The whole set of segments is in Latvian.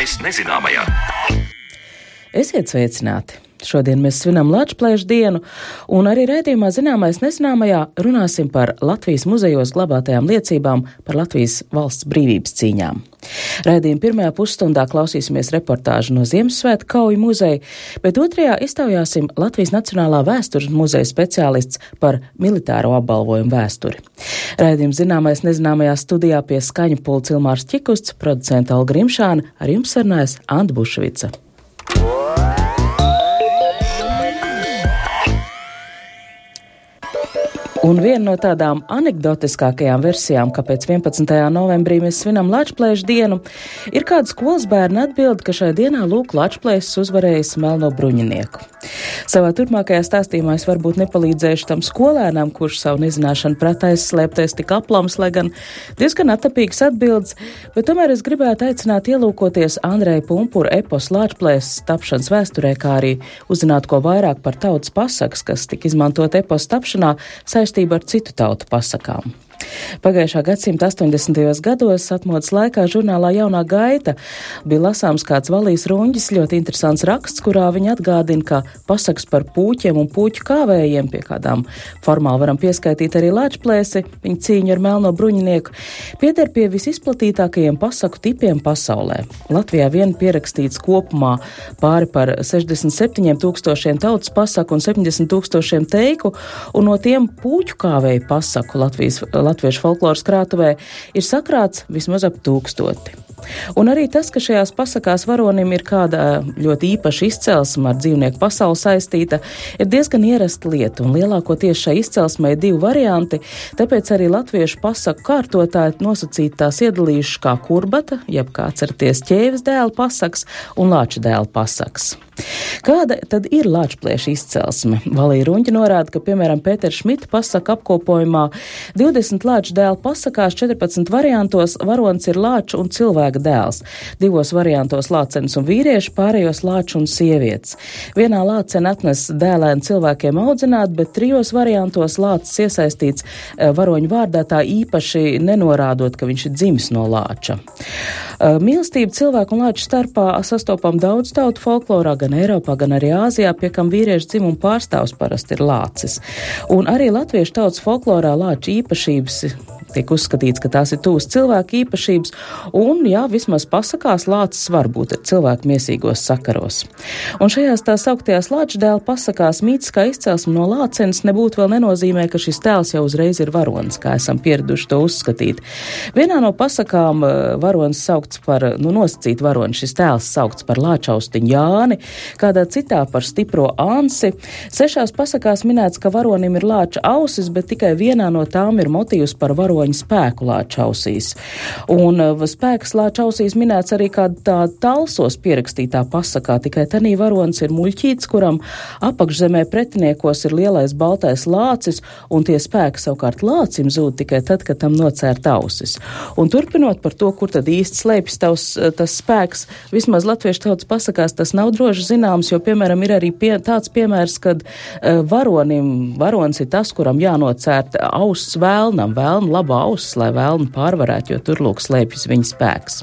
Zināmais nezināmajā. Esiet sveicināti! Šodien mēs svinam Latvijas dienu, un arī rēdījumā zināmais nesināmajā runāsim par Latvijas muzejos glabātajām liecībām par Latvijas valsts brīvības cīņām. Rēdījuma pirmajā pusstundā klausīsimies reportāžu no Ziemassvētku kauju muzeja, bet otrajā iztaujāsim Latvijas Nacionālā vēstures muzeja speciālists par militāro apbalvojumu vēsturi. Rēdījuma zināmais nezināmajā studijā pie skaņa pulca Ilmārs Čikusts, producenta Alga Rimšāna, ar jums sarunājas Anta Bušvica. Un viena no tādām anekdotiskākajām versijām, kāpēc 11. novembrī mēs svinam Latvijas dienu, ir kāda skolas bērna atbild, ka šai dienā lūk Latvijas uzvarējis melno bruņinieku. Savā turpmākajā stāstījumā es varbūt nepalīdzēšu tam skolēnam, kurš savu nezināšanu prata aizslēpties tik aplams, lai gan diezgan atapīgs atbildes, bet tomēr es gribētu aicināt ielūkoties Andreja Pumpura epos Latvijas tapšanas vēsturē, kā arī uzzināt ko vairāk par tautas pasakas, kas tika izmantot epos tapšanā saistībā saistību ar citu tautu pasakām. Pagājušā gadsimta 80. gados atmodas laikā žurnālā Jaunā gaita bija lasāms kāds valīs ruņģis, ļoti interesants raksts, kurā viņi atgādina, ka pasaks par pūķiem un pūķu kāvējiem, pie kādām formāli varam pieskaitīt arī lāčplēsi, viņa cīņa ar melno bruņinieku, pieder pie visizplatītākajiem pasaku tipiem pasaulē. Latvijā vien pierakstīts kopumā pāri par 67 tūkstošiem tautas pasaku un 70 tūkstošiem teiku, un no tiem pūķu kāvēju pasaku Latvijas latviešu folkloras krātuvē ir sakrāts vismaz ap tūkstoti. Un arī tas, ka šajās pasakās varonim ir kāda ļoti īpaša izcelsme ar dzīvnieku pasauli saistīta, ir diezgan ierasta lieta, un lielākoties šai izcelsmē ir divi varianti, tāpēc arī latviešu pasaku kārtotāji nosacīt tās iedalījuši kā kurbata, jeb kā atcerieties ķēvis dēla pasaks un lāča dēla pasaks. Kāda tad ir lāčplēša izcelsme? Valija Runķa norāda, ka, piemēram, Pēters Šmita pasaka apkopojumā 20 lāču dēlu pasakās 14 variantos varonis ir lāču un cilvēka dēls. Divos variantos lācenis un vīrieši, pārējos lāču un sievietes. Vienā lācena atnes dēlēnu cilvēkiem audzināt, bet trijos variantos lācis iesaistīts eh, varoņu vārdā tā īpaši nenorādot, ka viņš ir dzimis no lāča. Eh, mīlestība cilvēku un lāču starpā sastopam daudz tautu folklorā, gan Eiropā, gan arī Āzijā, pie kam vīriešu dzimuma pārstāvs parasti ir lācis. Un arī latviešu tautas folklorā lāču īpašības tiek uzskatīts, ka tās ir tūs cilvēku īpašības, un, jā, vismaz pasakās lācis var būt cilvēku miesīgos sakaros. Un šajās tā sauktajās lāču dēla pasakās mītiskā izcelsme no lācenes nebūtu vēl nenozīmē, ka šis tēls jau uzreiz ir varonis, kā esam pieraduši to uzskatīt. Vienā no pasakām eh, varonis saukts par, nu, nosacīt varoni, šis tēls saukts par lāčaustiņu Jāni, kādā citā par stipro Ansi. Sešās pasakās minēts, ka varonim ir lāča ausis, bet tikai vienā no tām ir motīvs par varoni varoņu spēku lāčausīs. Un uh, spēks lāčausīs minēts arī kā tā talsos pierakstītā pasakā, tikai tenī varonis ir muļķīts, kuram apakšzemē pretiniekos ir lielais baltais lācis, un tie spēki savukārt lācim zūd tikai tad, kad tam nocērt ausis. Un turpinot par to, kur tad īsti slēpjas tavs, uh, tas spēks, vismaz latviešu tautas pasakās tas nav droši zināms, jo, piemēram, ir arī pie, tāds piemērs, kad uh, varonim, varonis ir tas, kuram jānocērt auss vēlnam, vēlna labu laba auss, lai vēlnu pārvarētu, jo tur lūk slēpjas viņa spēks.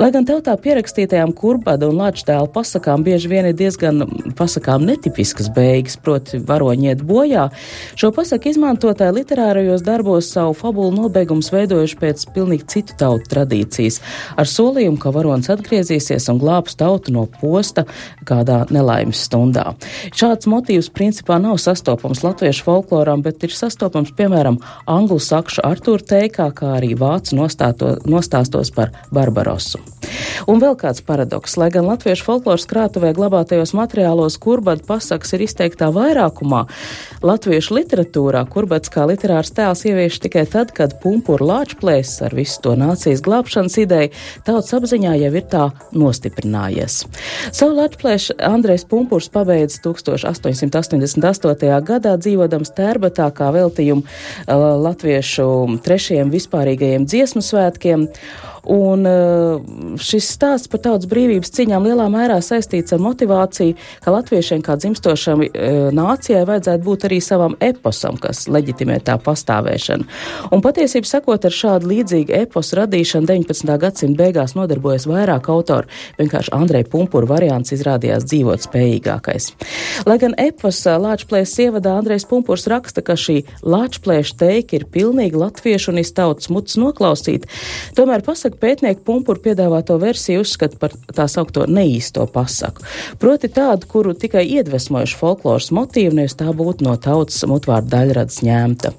Lai gan tautā pierakstītajām kurbada un lāčdēla pasakām bieži vien ir diezgan pasakām netipiskas beigas, proti varoņi iet bojā, šo pasaku izmantotāji literārajos darbos savu fabulu nobeigumus veidojuši pēc pilnīgi citu tautu tradīcijas, ar solījumu, ka varonis atgriezīsies un glābs tautu no posta kādā nelaimes stundā. Šāds motīvs principā nav sastopams latviešu folkloram, bet ir sastopams, piemēram, anglu sakšu Artur Artūra teikā, kā arī vācu nostāto, nostāstos par Barbarosu. Un vēl kāds paradoks, lai gan latviešu folkloras krātuvē glabātajos materiālos kurbada pasakas ir izteiktā vairākumā, latviešu literatūrā kurbats kā literārs tēls ievieš tikai tad, kad pumpura lāčplēs ar visu to nācijas glābšanas ideju tautas apziņā jau ir tā nostiprinājies. Savu lāčplēšu Andrejs Pumpurs pabeidz 1888. gadā dzīvodams Tērbatā kā veltījumu latviešu trešajiem vispārīgajiem dziesmu svētkiem. Un šis stāsts par tautas brīvības cīņām lielā mērā saistīts ar motivāciju, ka latviešiem kā dzimstošam nācijai vajadzētu būt arī savam eposam, kas leģitimē tā pastāvēšanu. Un patiesību sakot, ar šādu līdzīgu eposu radīšanu 19. gadsimta beigās nodarbojas vairāk autori. Vienkārši Andrei Pumpura variants izrādījās dzīvot spējīgākais. Lai gan epos Lāčplēs ievadā Andrejs Pumpurs raksta, ka šī Lāčplēša teika ir pilnīgi latviešu un iztautas muts noklausīt, tomēr pasaka pētnieku Pumpuru piedāvāto versiju uzskata par tā saukto neīsto pasaku. Proti tādu, kuru tikai iedvesmojuši folkloras motīvu, nevis tā būtu no tautas mutvārdu daļradas ņemta.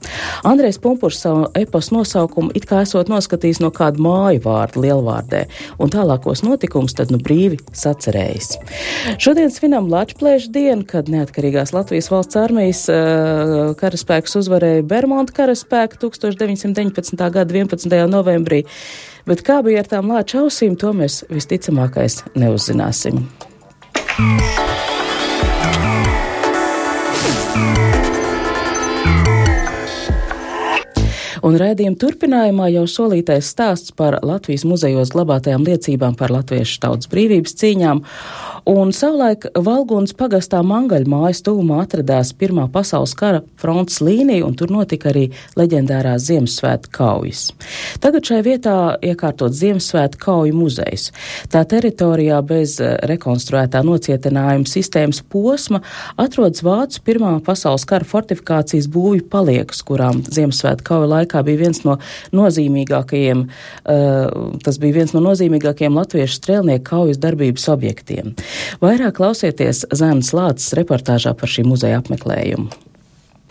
Andrejs Pumpurs savu epos nosaukumu it kā esot noskatījis no kāda māju vārda lielvārdē, un tālākos notikumus tad nu brīvi sacerējis. Šodien svinam Lačplēša dienu, kad neatkarīgās Latvijas valsts armijas uh, karaspēks uzvarēja Bermonta karaspēku 1919. gada 11. novembrī, bet kā bija ar tām lāča ausīm, to mēs visticamākais neuzzināsim. Un raidījuma turpinājumā jau solītais stāsts par Latvijas muzejos glabātajām liecībām par latviešu tautas brīvības cīņām Un savulaik Valgunas pagastā Mangaļa mājas tuvumā atradās Pirmā pasaules kara frontes līnija, un tur notika arī leģendārās Ziemassvētku kaujas. Tagad šai vietā iekārtot Ziemassvētku kauju muzejs. Tā teritorijā bez eh, rekonstruētā nocietinājuma sistēmas posma atrodas Vācu Pirmā pasaules kara fortifikācijas būvju paliekas, kurām Ziemassvētku kauju laikā bija viens no nozīmīgākajiem, uh, tas bija viens no nozīmīgākajiem latviešu strēlnieku kaujas darbības objektiem. Vairāk klausieties Zēnas Lācis reportāžā par šī muzeja apmeklējumu.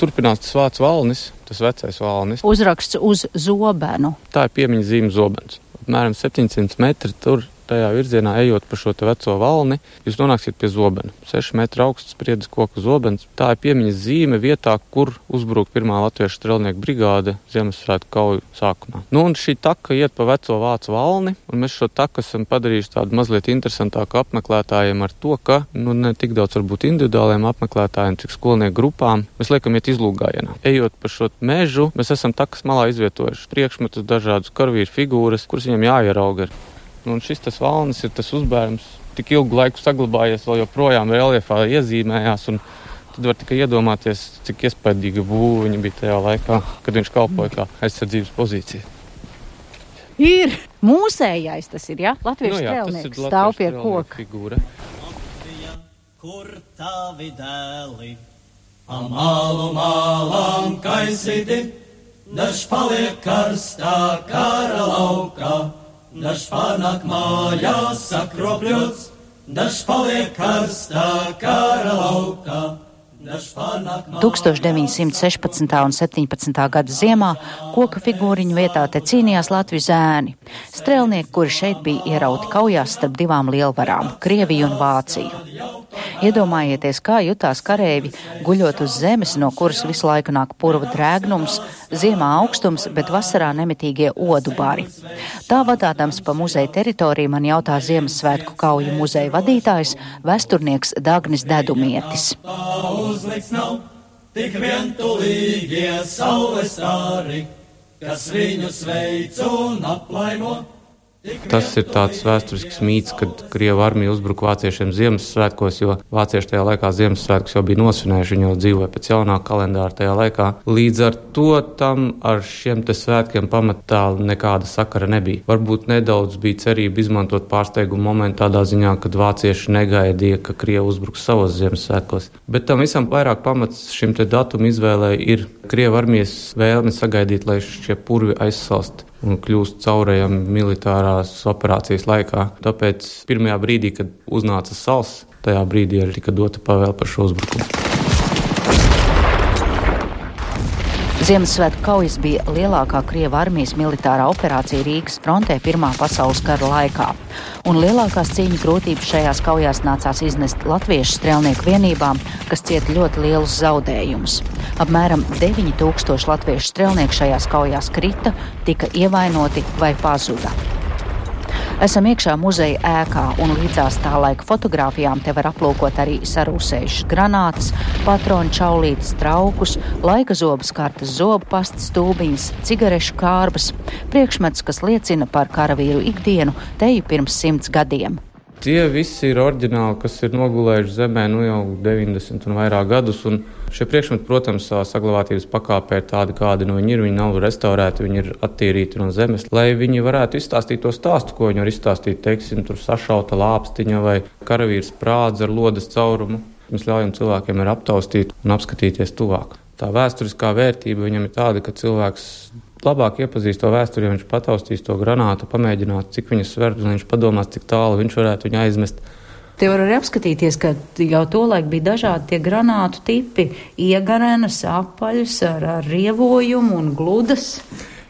Turpinās tas vārds valnis, tas vecais valnis. Uzraksts uz zobenu. Tā ir piemiņas zīme zobens. Apmēram 700 metri tur tajā virzienā, ejot pa šo veco valni, jūs nonāksiet pie zobena. 6 metru augsts spriedzes koku zobens. Tā ir piemiņas zīme vietā, kur uzbruk pirmā latviešu strelnieku brigāde Ziemassvētku kauju sākumā. Nu, un šī taka iet pa veco vācu valni, un mēs šo taku esam padarījuši tādu mazliet interesantāku apmeklētājiem ar to, ka nu, ne tik daudz varbūt individuāliem apmeklētājiem, cik skolnieku grupām mēs liekam iet izlūgājienā. Ejot pa šo mežu, mēs esam takas malā izvietojuši priekšmetus, dažādus karavīru figūras, kuras viņiem jāierauga. Un šis tas valnis ir tas uzbērums, tik ilgu laiku saglabājies, vēl joprojām reliefā iezīmējās. Tad var tikai iedomāties, cik iespaidīga būva viņa bija tajā laikā, kad viņš kalpoja kā aizsardzības pozīcija. Ir mūsējais, tas ir, ja? Latviešu nu, jā, strēlnieks stāv pie koka. Figūra. Kur tavi dēli? Amalu mālām kaisīti, dažs paliek karstā kara laukā. Dažs pārnāk mājās sakropļots, dažs paliek karstā kara laukā. 1916. un 17. gada ziemā koka figūriņu vietā te cīnījās Latvijas zēni. Strēlnieki, kuri šeit bija ierauti kaujās starp divām lielvarām - Krieviju un Vāciju. Iedomājieties, kā jutās kareivi, guļot uz zemes, no kuras visu laiku nāk purva drēgnums, ziemā augstums, bet vasarā nemitīgie odu bari. Tā vadātams pa muzeja teritoriju man jautā Ziemassvētku kauju muzeja vadītājs, vēsturnieks Dagnis Dedumietis uzlikts nav, tik vientulīgie saules stāri, kas viņus veic un aplaimo. Tas ir tāds vēsturisks mīts, kad Krievija armija uzbruka vāciešiem Ziemassvētkos, jo vācieši tajā laikā Ziemassvētkus jau bija nosvinējuši, viņi jau dzīvoja pēc jaunā kalendāra tajā laikā. Līdz ar to tam ar šiem svētkiem pamatā nekāda sakara nebija. Varbūt nedaudz bija cerība izmantot pārsteigumu momentu tādā ziņā, kad vācieši negaidīja, ka Krievija uzbruks savos Ziemassvētkos. Bet tam visam vairāk pamats šim datumu izvēlē ir Krievijas armijas vēlme sagaidīt, lai šie purvi aizsalst un kļūst caurējami militārās operācijas laikā. Tāpēc pirmajā brīdī, kad uznāca sals, tajā brīdī arī tika dota pavēle par šo uzbrukumu. Ziemassvētku kaujas bija lielākā Krieva armijas militārā operācija Rīgas frontē Pirmā pasaules kara laikā, un lielākās cīņu grūtības šajās kaujās nācās iznest latviešu strēlnieku vienībām, kas cieta ļoti lielus zaudējumus. Apmēram 9000 latviešu strēlnieku šajās kaujās krita, tika ievainoti vai pazuda. Esam iekšā muzeja ēkā, un līdzās tā laika fotografijām te var aplūkot arī sarūsējušas granātas, patronu čaulītes, traukus, laika zobas kartas, zobu pastas stūbiņas, cigarešu kārbas, priekšmets, kas liecina par karavīru ikdienu teju pirms simts gadiem. Tie visi ir oriģināli, kas ir nogulējuši zemē nu jau 90 un vairāk gadus. Un šie priekšmeti, protams, saglabātības pakāpē ir tādi, kādi nu viņi ir. Viņi nav restaurēti, viņi ir attīrīti no zemes, lai viņi varētu izstāstīt to stāstu, ko viņi var izstāstīt. Teiksim, tur sašauta lāpstiņa vai karavīrs prādze ar lodes caurumu. Mēs ļaujam cilvēkiem aptaustīt un apskatīties tuvāk. Tā vēsturiskā vērtība viņam ir tāda, ka cilvēks labāk iepazīst to vēsturi, ja viņš pataustīs to granātu, pamēģināt, cik viņa sver, un viņš padomās, cik tālu viņš varētu viņu aizmest. Te var arī apskatīties, ka jau tolaik bija dažādi tie granātu tipi - iegarenas, apaļas ar, ar rievojumu un gludas.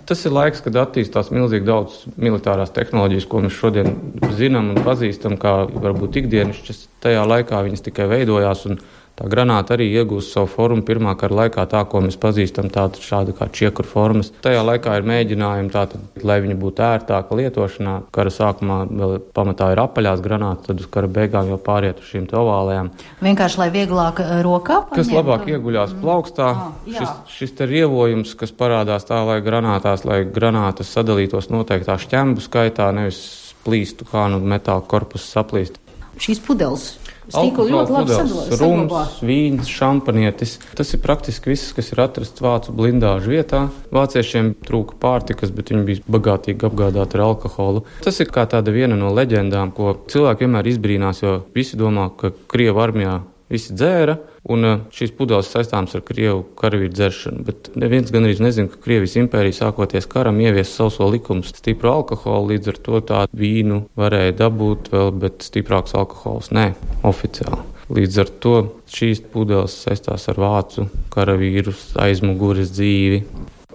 Tas ir laiks, kad attīstās milzīgi daudz militārās tehnoloģijas, ko mēs šodien zinām un pazīstam, kā varbūt ikdienišķas. Tajā laikā viņas tikai veidojās un Tā granāta arī iegūst savu formu pirmā kara laikā, tā, ko mēs pazīstam, tāda šāda kā čiekura formas. Tajā laikā ir mēģinājumi, tātad, lai viņi būtu ērtāka lietošanā. Kara sākumā vēl pamatā ir apaļās granātas, tad uz kara beigām jau pāriet uz šīm ovālajām. Vienkārši, lai vieglāk eh, rokā paņemt. Kas labāk ieguļās mm. plaukstā. Ah, šis, šis te rievojums, kas parādās tā, lai granātās, lai granātas sadalītos noteiktā šķembu skaitā, nevis plīstu kā nu metāla korpusa saplīst. Šīs pudeles Stīkli ļoti labi sadalīts. Rums, vīns, šampanietis. Tas ir praktiski viss, kas ir atrasts vācu blindāžu vietā. Vāciešiem trūka pārtikas, bet viņi bija bagātīgi apgādāti ar alkoholu. Tas ir kā tāda viena no leģendām, ko cilvēki vienmēr izbrīnās, jo visi domā, ka Krievu armijā visi dzēra, un eh, šīs pudeles saistāmas ar krievu karavīru dzeršanu. Bet neviens gan arī nezina, ka Krievijas impērija sākoties karam ievies sauso likumu stipru alkoholu, līdz ar to tādu vīnu varēja dabūt vēl, bet stiprāks alkohols nē, oficiāli. Līdz ar to šīs pudeles saistās ar vācu karavīru aizmugures dzīvi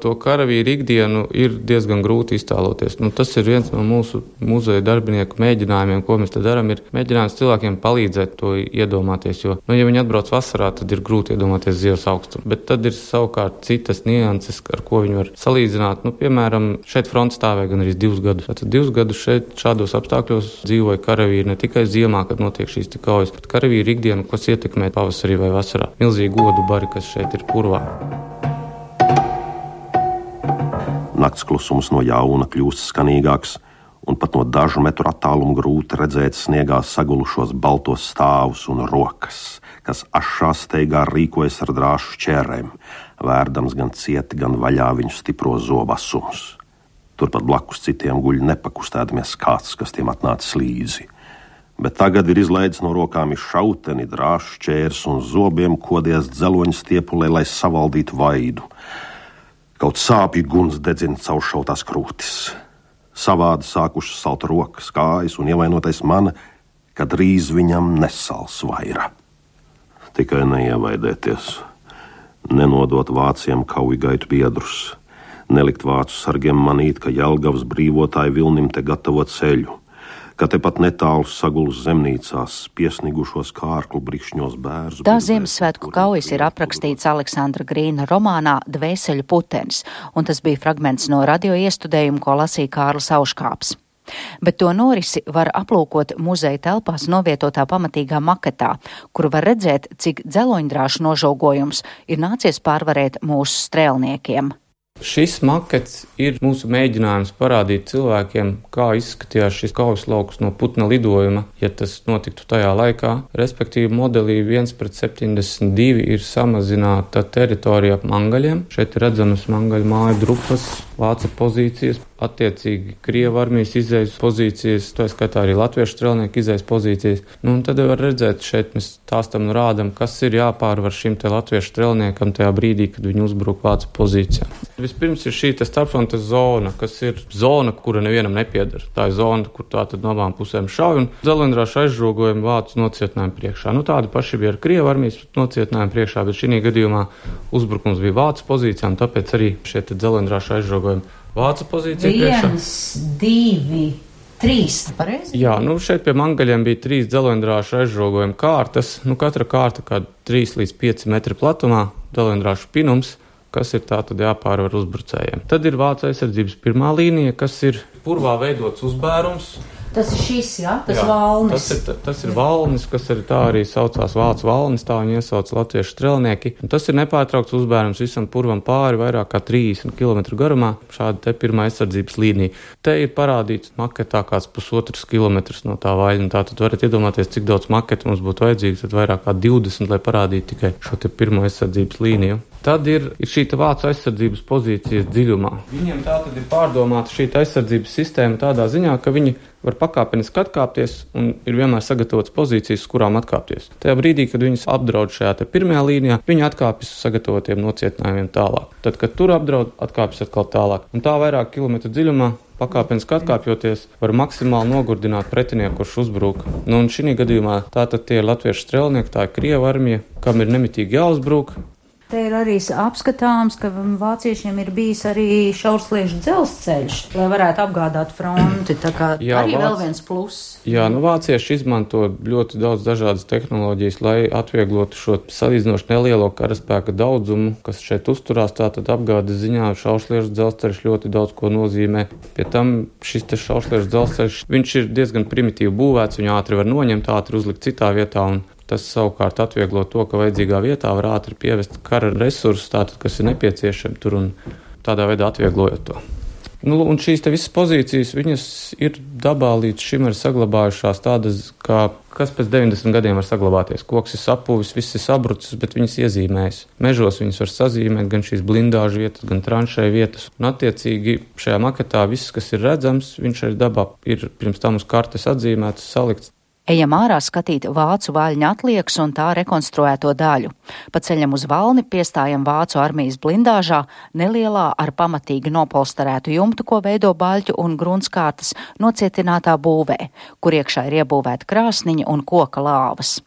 to karavīru ikdienu ir diezgan grūti iztēloties. Nu, tas ir viens no mūsu muzeja darbinieku mēģinājumiem, ko mēs darām. Ir mēģinājums cilvēkiem palīdzēt to iedomāties. Jo, nu, ja viņi atbrauc vasarā, tad ir grūti iedomāties zivs augstumu. Bet tad ir savukārt citas nianses, ar ko viņi var salīdzināt. Nu, piemēram, šeit fronte stāvēja gan arī divus gadus. Tad divus gadus šeit šādos apstākļos dzīvoja karavīri ne tikai ziemā, kad notiek šīs kaujas, bet karavīri ikdienu, kas ietekmē pavasarī vai vasarā. Milzīgi godu bari, kas šeit ir purvā. Nakts klusums no jauna kļūst skanīgāks, un pat no dažu metru attāluma grūti redzēt sniegā sagulušos baltos stāvus un rokas, kas ašā steigā rīkojas ar drāšu ķērēm, vērdams gan cieti, gan vaļā viņu stipro zobasumus. Turpat blakus citiem guļ nepakustēdamies kāds, kas tiem atnācis līdzi. Bet tagad ir izlaidis no rokām šauteni, drāšu ķērs un zobiem kodies dzeloņa stiepulē, lai savaldītu vaidu Kaut sāpju guns dedzina cauršautās krūtis. Savādi sākušas salt rokas, kājas un ievainotais mana, kad drīz viņam nesals vaira. Tikai neievaidēties, nenodot vāciem kauju gaitu biedrus, nelikt vācu sargiem manīt, ka Jelgavas brīvotāji vilnim te gatavo ceļu ka tepat netālu sagulus zemnīcās piesnigušos kārklu brikšņos bērns. Tā Ziemassvētku kaujas ir aprakstīts Aleksandra Grīna romānā Dvēseļu putenis, un tas bija fragments no radio iestudējuma, ko lasīja Kārlis Auškāps. Bet to norisi var aplūkot muzeja telpās novietotā pamatīgā maketā, kur var redzēt, cik dzeloņdrāšu nožogojums ir nācies pārvarēt mūsu strēlniekiem. Šis makets ir mūsu mēģinājums parādīt cilvēkiem, kā izskatījās šis kaujas lauks no putna lidojuma, ja tas notiktu tajā laikā. Respektīvi, modelī 1 pret 72 ir samazināta teritorija ap mangaļiem. Šeit ir redzamas mangaļu māju drupas, vāca pozīcijas, attiecīgi Krievijas armijas izējas pozīcijas, tā skaitā arī latviešu strēlnieku izējas pozīcijas. Nu, tad var redzēt, šeit mēs stāstam un rādam, kas ir jāpārvar šim te latviešu strēlniekam tajā brīdī, kad viņi uzbruk vācu pozīcijā. Vispirms ir šī starpfrontes zona, kas ir zona, kura nevienam nepieder. Tā ir zona, kur tā tad no abām pusēm šauj un zelendrāšu aizžogojumi vācu nocietinājumu priekšā. Nu, tādi paši bija ar Krievijas armijas nocietinājumu priekšā, bet šī gadījumā uzbrukums bija vācu pozīcijām, tāpēc arī šie zelendrāšu aizžogojumi Vācu pozīcija priekšā. Viens, divi. Trīs, pareizi? Jā, nu šeit pie mangaļiem bija trīs dzelendrāšu aizžogojuma kārtas. Nu, katra kārta kā 3 līdz 5 metri platumā, dzelendrāšu pinums, kas ir tā tad jāpārvar uzbrucējiem. Tad ir vācu aizsardzības pirmā līnija, kas ir purvā veidots uzbērums. Tas ir šis, jā, tas jā, valnis. Tas ir, tas ir valnis, kas arī tā arī saucās vācu valnis, tā viņi iesauc latviešu strelnieki. Un tas ir nepārtraukts uzbērums visam purvam pāri vairāk kā 30 km garumā. Šāda te pirmā aizsardzības līnija. Te ir parādīts maketā kāds pusotrs kilometrs no tā vaļņa. Tā tad varat iedomāties, cik daudz maketu mums būtu vajadzīgs, tad vairāk kā 20, lai parādītu tikai šo te pirmo aizsardzības līniju. Tad ir, ir šī vācu aizsardzības pozīcijas dziļumā. Viņiem tā tad ir pārdomāta šī aizsardzības sistēma tādā ziņā, ka viņi var pakāpeniski atkāpties un ir vienmēr sagatavotas pozīcijas, kurām atkāpties. Tajā brīdī, kad viņus apdraud šajā pirmajā līnijā, viņi atkāpjas uz sagatavotiem nocietinājumiem tālāk. Tad, kad tur apdraud, atkāpjas atkal tālāk. Un tā vairāk kilometru dziļumā pakāpeniski atkāpjoties, var maksimāli nogurdināt pretinieku, kurš uzbrūk. Nu, un šī gadījumā tā tad tie ir latviešu strēlnieki, tā ir Krieva armija, kam ir nemitīgi jāuzbrūk, Te ir arī apskatāms, ka vāciešiem ir bijis arī šaursliežu dzelzceļš, lai varētu apgādāt fronti. Tā kā jā, arī vāc... vēl viens pluss. Jā, nu vācieši izmanto ļoti daudz dažādas tehnoloģijas, lai atvieglotu šo salīdzinoši nelielo karaspēka daudzumu, kas šeit uzturās. Tātad apgādes ziņā šaursliežu dzelzceļš ļoti daudz ko nozīmē. Pie tam šis te šaursliežu dzelzceļš, viņš ir diezgan primitīvi būvēts, viņu ātri var noņemt, ātri uzlikt citā vietā. Un Tas savukārt atvieglo to, ka vajadzīgā vietā var ātri pievest kara resursus, tātad, kas ir nepieciešami tur un tādā veidā atvieglojot to. Nu, un šīs visas pozīcijas, viņas ir dabā līdz šim ir saglabājušās tādas, kā, kas pēc 90 gadiem var saglabāties. Koks ir sapuvis, viss ir sabrucis, bet viņas iezīmējas. Mežos viņas var sazīmēt gan šīs blindāžu vietas, gan tranšēju vietas. Un, attiecīgi, šajā maketā viss, kas ir redzams, viņš arī dabā ir pirms tam uz kartes atzīmēts, salikts Ejam ārā skatīt vācu vaļņa atliekas un tā rekonstruēto daļu. Pa ceļam uz valni piestājam vācu armijas blindāžā, nelielā ar pamatīgi nopolsterētu jumtu, ko veido baļķu un grunskārtas nocietinātā būvē, kur iekšā ir iebūvēta krāsniņa un koka lāvas.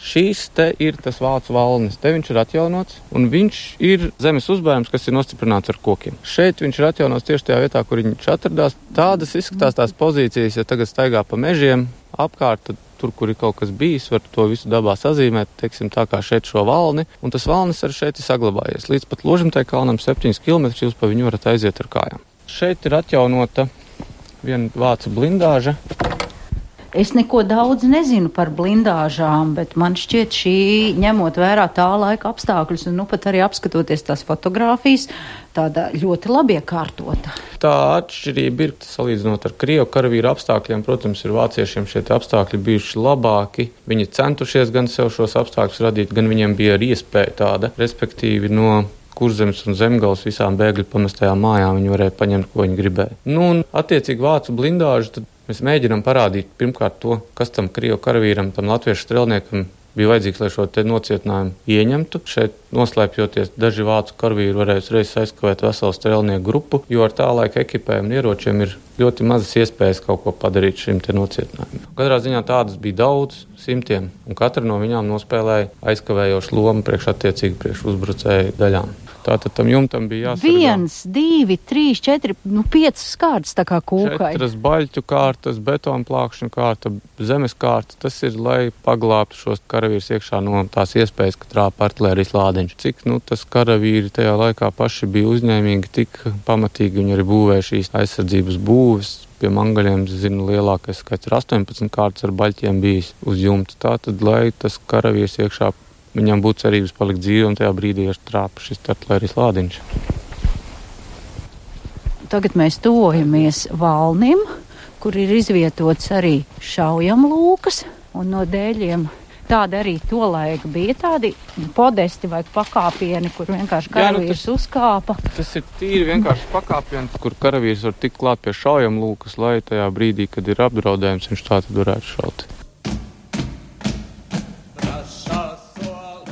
Šīs te ir tas vācu valnis. Te viņš ir atjaunots, un viņš ir zemes uzbērums, kas ir nostiprināts ar kokiem. Šeit viņš ir atjaunots tieši tajā vietā, kur viņš atradās. Tādas izskatās tās pozīcijas, ja tagad staigā pa mežiem apkārt, tad tur, kur ir kaut kas bijis, var to visu dabā sazīmēt, teiksim, tā kā šeit šo valni, un tas valnis arī šeit ir saglabājies. Līdz pat Ložimtai kalnam 7 km jūs pa viņu varat aiziet ar kājām. Šeit ir atjaunota viena vācu blindāža, Es neko daudz nezinu par blindāžām, bet man šķiet, šī ņemot vērā tā laika apstākļus, un nu pat arī apskatoties tās fotogrāfijas, tāda ļoti labi iekārtota. Tā atšķirība ir salīdzinot ar Krievu karavīru apstākļiem. Protams, ir vāciešiem šie apstākļi bijuši labāki. Viņi centušies gan sev šos apstākļus radīt, gan viņiem bija arī iespēja tāda, respektīvi no kurzemes un zemgals visām bēgļu pamestajām mājām viņi varēja paņemt, ko viņi gribēja. Nu, un, attiecīgi, vācu blindāžu Mēs mēģinām parādīt pirmkārt to, kas tam krievu karavīram, tam latviešu strelniekam bija vajadzīgs, lai šo nocietinājumu ieņemtu. Šeit noslēpjoties, daži vācu karavīri varēja uzreiz aizkavēt veselu strelnieku grupu, jo ar tā laika ekipējumu un ieročiem ir ļoti mazas iespējas kaut ko padarīt šim nocietinājumam. Katrā ziņā tādas bija daudz, simtiem, un katra no viņām nospēlēja aizkavējošu lomu priekš attiecīgi priekš uzbrucēju daļām. Tātad tam jumtam bija jāsaka. Viens, divi, trīs, četri, nu piecas kārtas tā kā kūkai. Četras baļķu kārtas, betonu plākšņu kārta, zemes kārta. Tas ir, lai paglābtu šos karavīrus iekšā no tās iespējas, ka trāpa artilērijas lādiņš. Cik, nu, tas karavīri tajā laikā paši bija uzņēmīgi, tik pamatīgi viņi arī būvēja šīs aizsardzības būves, pie mangaļiem, zinu, lielākais skaits ir 18 kārtas ar baļķiem bijis uz jumta. Tātad, lai tas karavīrs iekšā viņam būtu cerības palikt dzīvi, un tajā brīdī ir trāpa šis artilērijas lādiņš. Tagad mēs tuvojamies valnim, kur ir izvietots arī šaujamlūkas, un no dēļiem Tāda arī tolaik bija tādi podesti vai pakāpieni, kur vienkārši karavīrs Jā, nu tas, uzkāpa. Tas ir tīri vienkārši pakāpiens, kur karavīrs var tikt klāt pie šaujamlūkas, lai tajā brīdī, kad ir apdraudējums, viņš tā tad varētu šaut.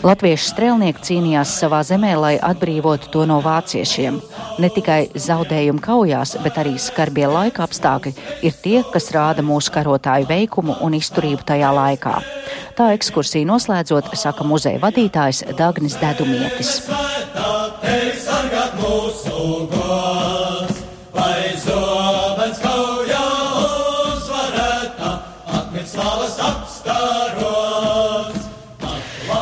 Latviešu strēlnieki cīnījās savā zemē, lai atbrīvotu to no vāciešiem. Ne tikai zaudējumu kaujās, bet arī skarbie laika apstākļi ir tie, kas rāda mūsu karotāju veikumu un izturību tajā laikā. Tā ekskursija noslēdzot, saka muzeja vadītājs Dagnis Dedumietis.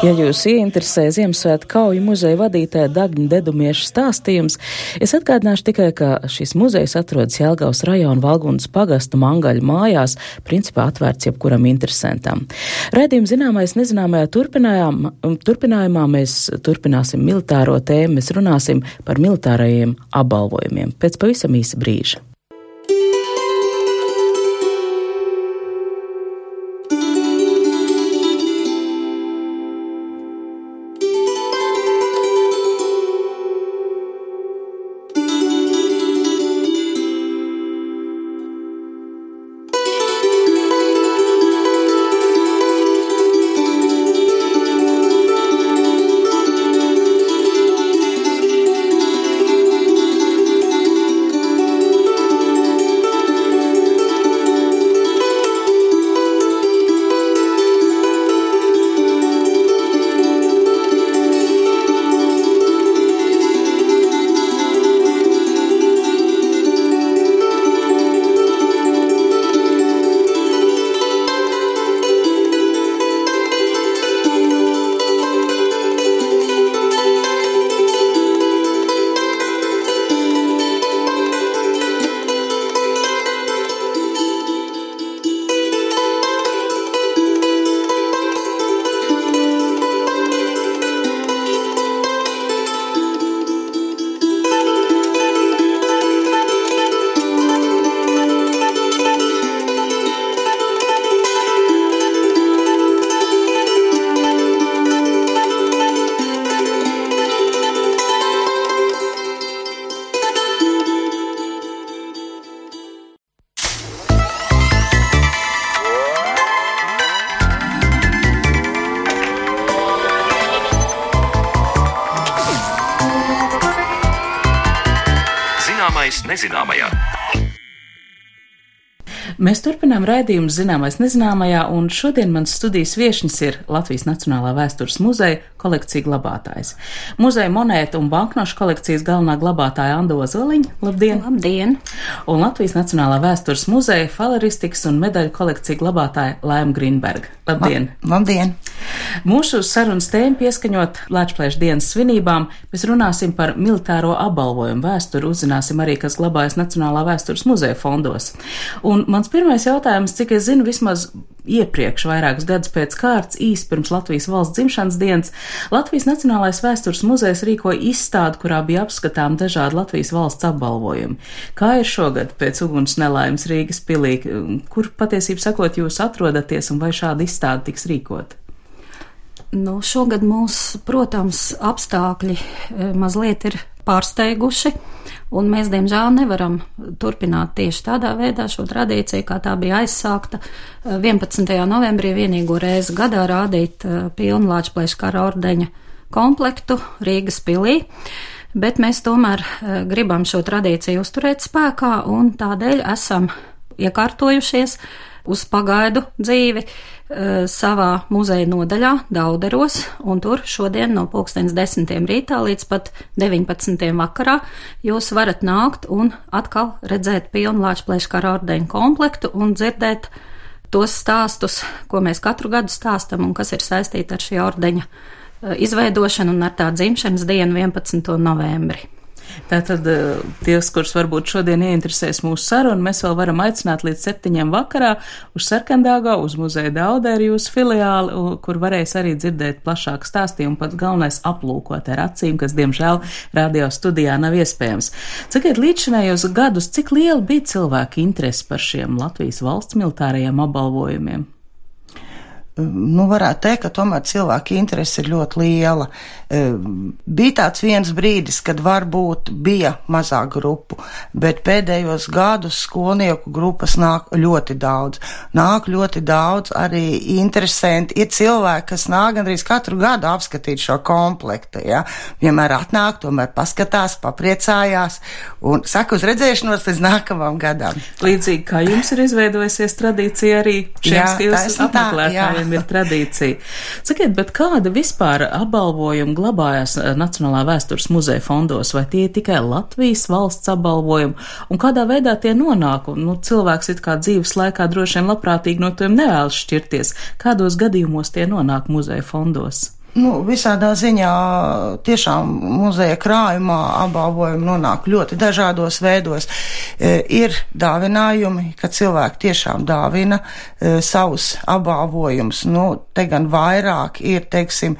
Ja jūs ieinteresē Ziemassvētku kauju muzeja vadītāja Dagņa Dedumieša stāstījums, es atgādināšu tikai, ka šis muzejs atrodas Jelgavas rajona Valgundas pagasta mangaļu mājās, principā atvērts jebkuram interesantam. Redījuma zināmais nezināmajā turpinājumā mēs turpināsim militāro tēmu, mēs runāsim par militārajiem apbalvojumiem pēc pavisam īsa brīža. Mēs turpinām raidījumu zināmais nezināmajā, un šodien mans studijas viešnis ir Latvijas Nacionālā vēstures muzeja kolekcija glabātājs. Muzeja monētu un banknošu kolekcijas galvenā glabātāja Ando Zoliņa. Labdien! Labdien! Un Latvijas Nacionālā vēstures muzeja faleristikas un medaļu kolekcija glabātāja Lēma Grīnberga. Labdien! Labdien! Mūsu sarunas tēmu pieskaņot Latvijas dienas svinībām, mēs runāsim par militāro apbalvojumu vēsturi, uzzināsim arī, kas glabājas Nacionālā vēstures muzeja fondos. Un mans pirmais jautājums, cik es zinu, vismaz iepriekš, vairākus gadus pēc kārtas, īsi pirms Latvijas valsts dzimšanas dienas, Latvijas Nacionālais vēstures muzejs rīkoja izstādi, kurā bija apskatām dažādi Latvijas valsts apbalvojumi. Kā ir šogad pēc uguns nelaimes Rīgas pilī, kur patiesībā sakot jūs atrodaties un vai šāda izstāde tiks rīkot? Nu, šogad mūs, protams, apstākļi eh, mazliet ir pārsteiguši, un mēs, diemžēl, nevaram turpināt tieši tādā veidā šo tradīciju, kā tā bija aizsākta 11. Eh, novembrī vienīgo reizi gadā rādīt eh, pilnu Lāčplēša kara ordeņa komplektu Rīgas pilī. Bet mēs tomēr eh, gribam šo tradīciju uzturēt spēkā un tādēļ esam iekārtojušies uz pagaidu dzīvi Eh, savā muzeja nodaļā Dauderos, un tur šodien no pulkstens desmitiem rītā līdz pat 19. vakarā jūs varat nākt un atkal redzēt pilnu Lāčplēša kara ordeņu komplektu un dzirdēt tos stāstus, ko mēs katru gadu stāstam un kas ir saistīti ar šī ordeņa eh, izveidošanu un ar tā dzimšanas dienu 11. novembri. Tātad eh, ties, kurus varbūt šodien ieinteresēs mūsu sarunu, mēs vēl varam aicināt līdz septiņiem vakarā uz Sarkandāgā, uz muzeja Daudēri jūsu filiāli, kur varēs arī dzirdēt plašāku stāstījumu, pats galvenais aplūkot ar acīm, kas, diemžēl, radio studijā nav iespējams. Sakiet, līdzinējos gadus, cik liela bija cilvēku interesi par šiem Latvijas valsts militārajiem apbalvojumiem? Nu, varētu teikt, ka tomēr cilvēka interese ir ļoti liela. E, bija tāds viens brīdis, kad varbūt bija mazāk grupu, bet pēdējos gadus skolnieku grupas nāk ļoti daudz. Nāk ļoti daudz arī interesanti. Ir cilvēki, kas nāk gandrīz katru gadu apskatīt šo komplektu. Ja? Vienmēr atnāk, tomēr paskatās, papriecājās un saka uz redzēšanos līdz nākamam gadam. Līdzīgi kā jums ir izveidojusies tradīcija arī šiem skilstas apmeklētājiem gadiem ir tradīcija. Sakiet, bet kāda vispār apbalvojuma glabājas eh, Nacionālā vēstures muzeja fondos, vai tie ir tikai Latvijas valsts apbalvojumi, un kādā veidā tie nonāk? Nu, cilvēks it kā dzīves laikā droši vien labprātīgi no tiem nevēlas šķirties. Kādos gadījumos tie nonāk muzeja fondos? Nu, visādā ziņā tiešām muzeja krājumā apbalvojumi nonāk ļoti dažādos veidos. E, ir dāvinājumi, ka cilvēki tiešām dāvina e, savus apbalvojumus. Nu, te gan vairāk ir, teiksim,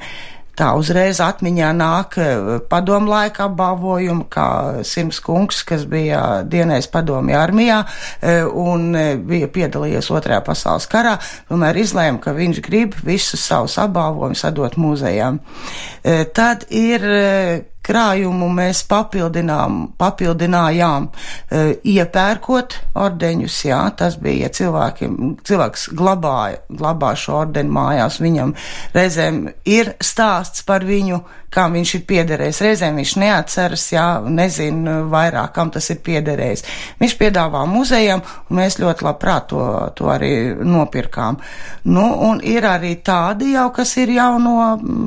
Tā uzreiz atmiņā nāk e, padomu laika apbalvojumi, kā Sims Kungs, kas bija dienējis padomju armijā e, un e, bija piedalījies otrajā pasaules karā, tomēr izlēma, ka viņš grib visus savus apbalvojumus atdot muzejām. Tad ir krājumu mēs papildinājām, e, iepērkot ordeņus, jā, tas bija, ja cilvēki, cilvēks glabāja, glabā šo ordeni mājās, viņam reizēm ir stāsts par viņu, kam viņš ir piederējis. Reizēm viņš neatceras, jā, nezinu vairāk, kam tas ir piederējis. Viņš piedāvā muzejam, un mēs ļoti labprāt to, to arī nopirkām. Nu, un ir arī tādi jau, kas ir jau no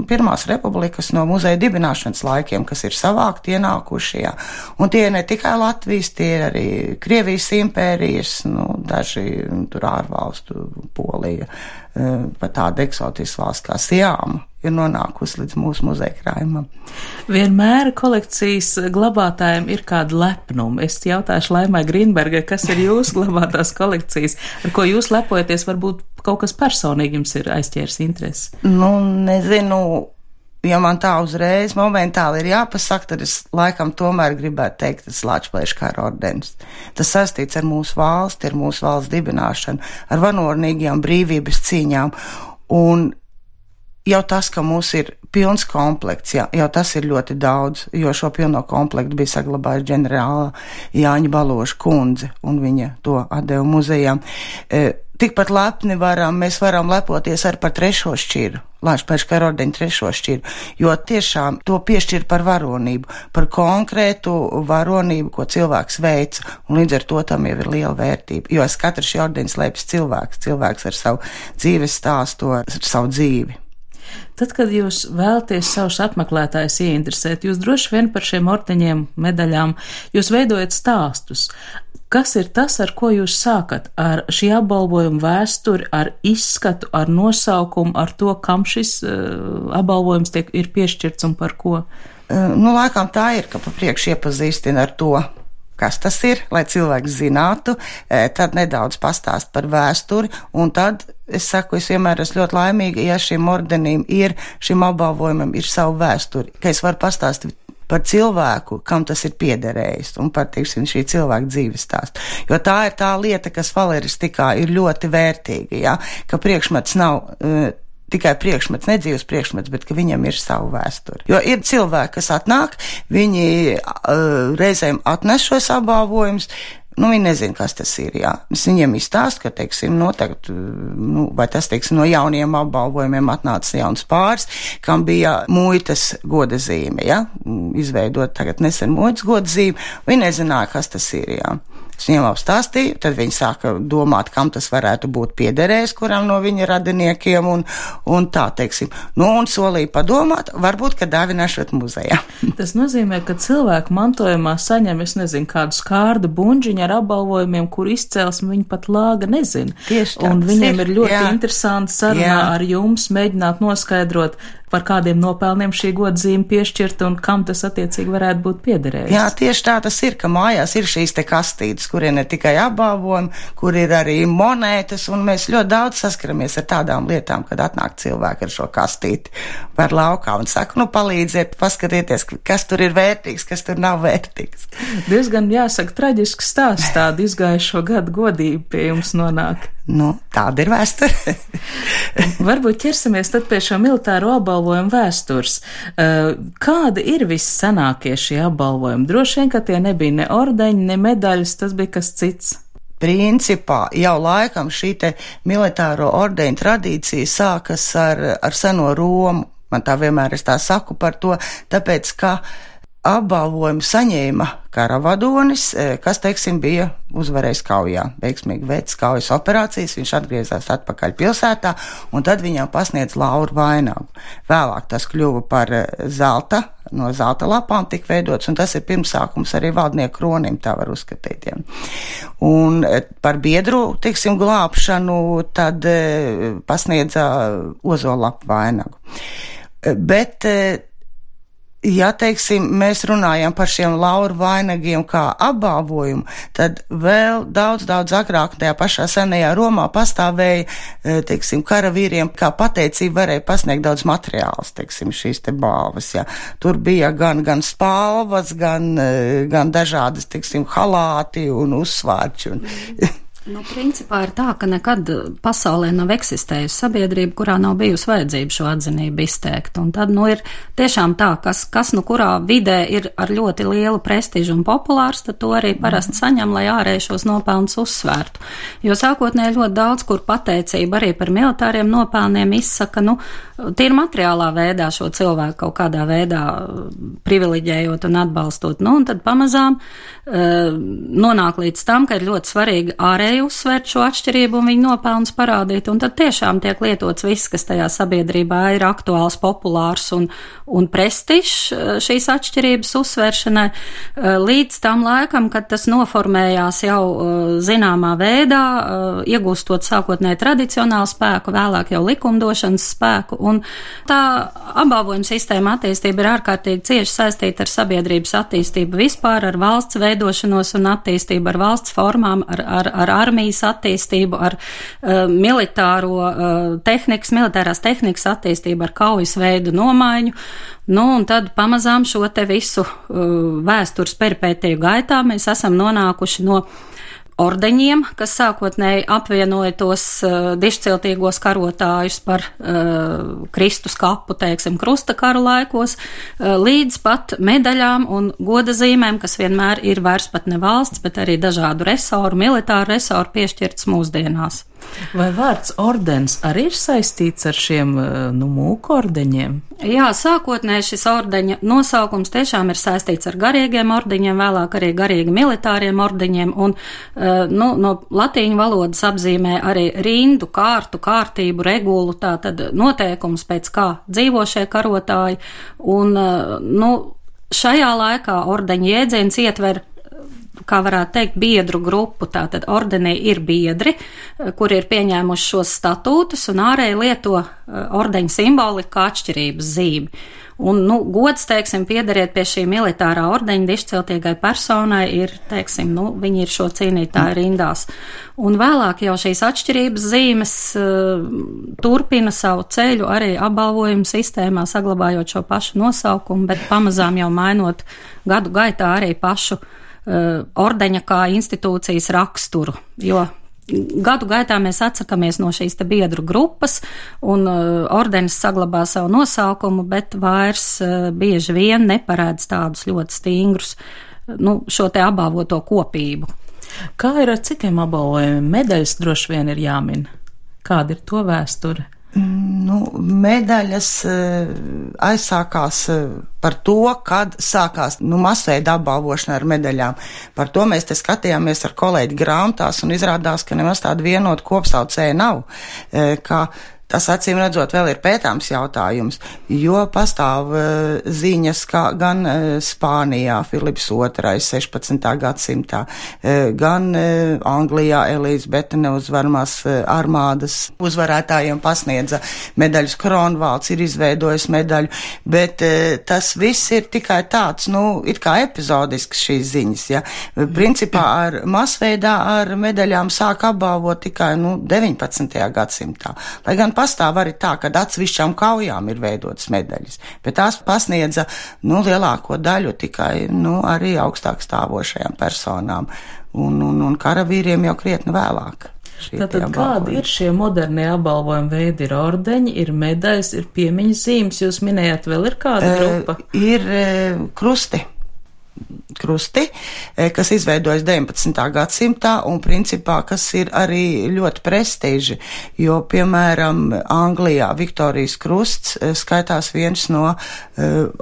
Pirmās republikas, no muzeja dibināšanas laikiem, kas ir savākti ienākuši, jā. Un tie ir ne tikai Latvijas, tie ir arī Krievijas impērijas, nu, daži tur ārvalstu, Polija, eh, pat tāda eksotiska valsts kā Sijāma ir nonākusi līdz mūsu muzeja krājumam. Vienmēr kolekcijas glabātājiem ir kāda lepnuma. Es jautāšu Laimai Grīnbergai, kas ir jūsu glabātās kolekcijas, ar ko jūs lepojaties, varbūt kaut kas personīgi jums ir aizķērs interesi? Nu, nezinu. Ja man tā uzreiz momentāli ir jāpasaka, tad es laikam tomēr gribētu teikt, tas Latvijas kara ordenis. Tas saistīts ar mūsu valsti, ar mūsu valsts dibināšanu, ar vanorīgajām brīvības cīņām. Un jau tas, ka mums ir pilns komplekts, jā, jau tas ir ļoti daudz, jo šo pilno komplektu bija saglabājusi ģenerāla Jāņa Baloša kundze, un viņa to atdeva muzejām. E, tikpat lepni varam, mēs varam lepoties ar par trešo šķiru. Lāčpēša karodeņa trešo šķiru, jo tiešām to piešķir par varonību, par konkrētu varonību, ko cilvēks veica, un līdz ar to tam jau ir liela vērtība, jo aiz katra šī ordeņa slēpjas cilvēks, cilvēks ar savu dzīves stāstu, ar savu dzīvi. Tad, kad jūs vēlaties savus apmeklētājus ieinteresēt, jūs droši vien par šiem ordeņiem, medaļām, jūs veidojat stāstus. Kas ir tas, ar ko jūs sākat? Ar šī apbalvojuma vēsturi, ar izskatu, ar nosaukumu, ar to, kam šis uh, apbalvojums tiek, ir piešķirts un par ko? Uh, nu, laikam tā ir, ka pa priekšu iepazīstina ar to, kas tas ir, lai cilvēks zinātu, e, tad nedaudz pastāst par vēsturi, un tad es saku, es vienmēr esmu ļoti laimīga, ja šim ordenim ir, šim apbalvojumam ir savu vēsturi, ka es varu pastāstīt par cilvēku, kam tas ir piederējis, un par, teiksim, šī cilvēka dzīves stāstu. Jo tā ir tā lieta, kas valeristikā ir ļoti vērtīga, ja, ka priekšmets nav. Uh, tikai priekšmets, nedzīves priekšmets, bet ka viņam ir savu vēsturi. Jo ir cilvēki, kas atnāk, viņi uh, reizēm atnes šos apbalvojumus. Nu, viņi nezina, kas tas ir. Jā. Es viņiem izstāstu, ka, teiksim, noteikti, nu, vai tas, teiksim, no jauniem apbalvojumiem atnāca jauns pāris, kam bija muitas goda zīme, jā, izveidot tagad nesen muitas goda zīme. Viņi nezināja, kas tas ir, jā. Es viņiem apstāstīju, tad viņi sāka domāt, kam tas varētu būt piederējis, kuram no viņa radiniekiem, un, un tā, teiksim, nu, un solīja padomāt, varbūt, ka dāvināšot muzejā. Tas nozīmē, ka cilvēku mantojumā saņem, es nezinu, kādu skārdu bunģiņu ar apbalvojumiem, kur izcelsmi viņi pat lāga nezina. Tieši tā. Un viņiem ir, ir ļoti jā. interesanti sarunā jā. ar jums mēģināt noskaidrot, par kādiem nopelniem šī godzīme piešķirta un kam tas attiecīgi varētu būt piederējis. Jā, tieši tā tas ir, ka mājās ir šīs te kastītes, kur ir ne tikai apbalvojumi, kur ir arī monētas, un mēs ļoti daudz saskaramies ar tādām lietām, kad atnāk cilvēki ar šo kastīti par laukā un saka, nu palīdziet, paskatieties, kas tur ir vērtīgs, kas tur nav vērtīgs. Diezgan jāsaka traģisks stāsts tāda izgājušo gadu godība pie jums nonāk. Nu, tāda ir vēsture. Varbūt ķersimies pie šo militāro apbalvojumu vēstures. Eh, kādi ir vissanākie šie apbalvojumi? Droši vien, ka tie nebija ne ordeņi, ne medaļas, tas bija kas cits. Principā jau laikam šī militāro ordeņu tradīcija sākas ar, ar seno Romu. Man tā vienmēr es tā saku par to, tāpēc, ka apbalvojumu saņēma karavadonis, e, kas, teiksim, bija uzvarējis kaujā, veiksmīgi veids kaujas operācijas, viņš atgriezās atpakaļ pilsētā, un tad viņam pasniedz lauru vainagu. Vēlāk tas kļuva par e, zelta, no zelta lapām tika veidots, un tas ir pirmsākums arī valdnieku kronim, tā var uzskatīt. Ja. Un e, par biedru, teiksim, glābšanu tad pasniedza ozolapu vainagu. Bet ja, teiksim, mēs runājam par šiem lauru vainagiem kā apbalvojumu, tad vēl daudz, daudz agrāk tajā pašā senajā Romā pastāvēja, e, teiksim, karavīriem kā pateicība varēja pasniegt daudz materiāls, teiksim, šīs te balvas, ja. Tur bija gan, gan spalvas, gan, e, gan dažādas, teiksim, halāti un uzsvārči. Un, Nu, principā ir tā, ka nekad pasaulē nav eksistējusi sabiedrība, kurā nav bijusi vajadzība šo atzinību izteikt. Un tad, nu, ir tiešām tā, kas, kas nu kurā vidē ir ar ļoti lielu prestižu un populārs, tad to arī parasti saņem, lai ārēji šos nopelnus uzsvērtu. Jo sākotnēji ļoti daudz, kur pateicība arī par militāriem nopelniem izsaka, nu, tīri materiālā veidā šo cilvēku kaut kādā veidā privileģējot un atbalstot. Nu, un tad pamazām uh, nonāk līdz tam, ka ir ļoti svarīgi ārēji spēja uzsvērt šo atšķirību un viņu nopelnus parādīt, un tad tiešām tiek lietots viss, kas tajā sabiedrībā ir aktuāls, populārs un, un prestižs eh, šīs atšķirības uzsvēršanai, eh, līdz tam laikam, kad tas noformējās jau eh, zināmā veidā, iegūstot sākotnēji tradicionālu spēku, vēlāk jau likumdošanas spēku, un tā apbalvojuma sistēma attīstība ir ārkārtīgi cieši saistīta ar sabiedrības attīstību vispār, ar valsts veidošanos un attīstību, ar valsts formām, ar, ar, ar armijas attīstību, ar uh, militāro uh, tehnikas, militārās tehnikas attīstību, ar kaujas veidu nomaiņu. Nu, un tad pamazām šo te visu uh, vēstures peripētiju gaitā mēs esam nonākuši no ordeņiem, kas sākotnēji apvienoja tos uh, dišciltīgos karotājus par uh, Kristus kapu, teiksim, krusta karu laikos, uh, līdz pat medaļām un goda zīmēm, kas vienmēr ir vairs pat ne valsts, bet arī dažādu resoru, militāru resoru piešķirts mūsdienās. Vai vārds ordens arī ir saistīts ar šiem eh, nu, mūku ordeņiem? Jā, sākotnēji šis ordeņa nosaukums tiešām ir saistīts ar garīgiem ordeņiem, vēlāk arī garīgi militāriem ordeņiem, un eh, nu, no latīņu valodas apzīmē arī rindu, kārtu, kārtību, regulu, tātad noteikums, pēc kā dzīvo šie karotāji, un eh, nu, šajā laikā ordeņa jēdziens ietver kā varētu teikt, biedru grupu. Tātad ordenī ir biedri, eh, kuri ir pieņēmuši šos statūtus un ārēji lieto eh, ordeņa simboliku kā atšķirības zīmi. Un, nu, gods, teiksim, piedariet pie šī militārā ordeņa dišciltīgai personai ir, teiksim, nu, viņi ir šo cīnītāju rindās. Un vēlāk jau šīs atšķirības zīmes uh, turpina savu ceļu arī apbalvojumu sistēmā, saglabājot šo pašu nosaukumu, bet pamazām jau mainot gadu gaitā arī pašu Uh, ordeņa kā institūcijas raksturu, jo gadu gaitā mēs atsakamies no šīs biedru grupas, un uh, ordenis saglabā savu nosaukumu, bet vairs uh, bieži vien neparēdz tādus ļoti stingrus, nu, šo te apbalvoto kopību. Kā ir ar citiem apbalvojumiem? Medaļas droši vien ir jāmin. Kāda ir to vēsture? Nu, medaļas eh, aizsākās eh, par to, kad sākās nu, masveida apbalvošana ar medaļām. Par to mēs te skatījāmies ar kolēģi grāmatās un izrādās, ka nemaz tāda vienota kopsaucēja nav. Eh, ka Tas acīm redzot vēl ir pētāms jautājums, jo pastāv uh, ziņas, kā gan uh, Spānijā Filips II 16. gadsimtā, uh, gan Anglijā Elīzabete neuzvarmās armādas uzvarētājiem pasniedza medaļas Kronvalds, ir izveidojis medaļu, bet tas viss ir tikai tāds, nu, it kā epizodisks šīs ziņas, ja. Principā ar masveidā ar medaļām sāk apbalvot tikai, nu, 19. gadsimtā. Lai gan pastāv arī tā, ka atsevišķām kaujām ir veidotas medaļas, bet tās pasniedza, nu, lielāko daļu tikai, nu, arī augstāk stāvošajām personām un, un, un karavīriem jau krietni vēlāk. Tātad kādi ir šie modernie apbalvojuma veidi? Ir ordeņi, ir medaļas, ir piemiņas zīmes, jūs minējāt, vēl ir kāda grupa? E, ir e, krusti krusti, e, kas izveidojas 19. gadsimtā un principā, kas ir arī ļoti prestiži, jo, piemēram, Anglijā Viktorijas krusts e, skaitās viens no uh,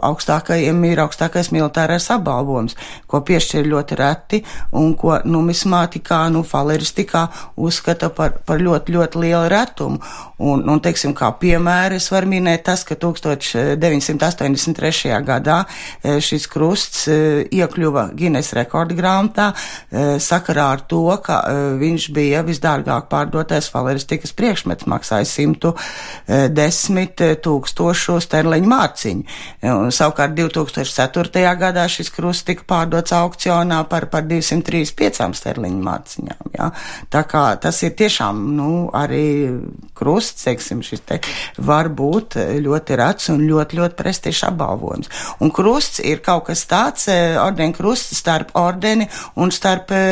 augstākajiem, ir augstākais militārais apbalvojums, ko piešķir ļoti reti un ko numismātikā, nu, faleristikā uzskata par, par ļoti, ļoti lielu retumu. Un, un, teiksim, kā piemēri es varu minēt tas, ka 1983. gadā šis krusts iekļūst iekļuva Guinness rekorda grāmatā sakarā ar to, ka viņš bija visdārgāk pārdotais valeristikas priekšmets, maksāja 110 tūkstošu sterliņu mārciņu. Un, savukārt 2004. gadā šis krusts tika pārdots aukcionā par, par 235 sterliņu mārciņām. Ja? Tā kā tas ir tiešām, nu, arī krusts, teiksim, šis te var būt ļoti rats un ļoti, ļoti prestižs apbalvojums. Un krusts ir kaut kas tāds, ordeni krusts starp ordeni un starp e,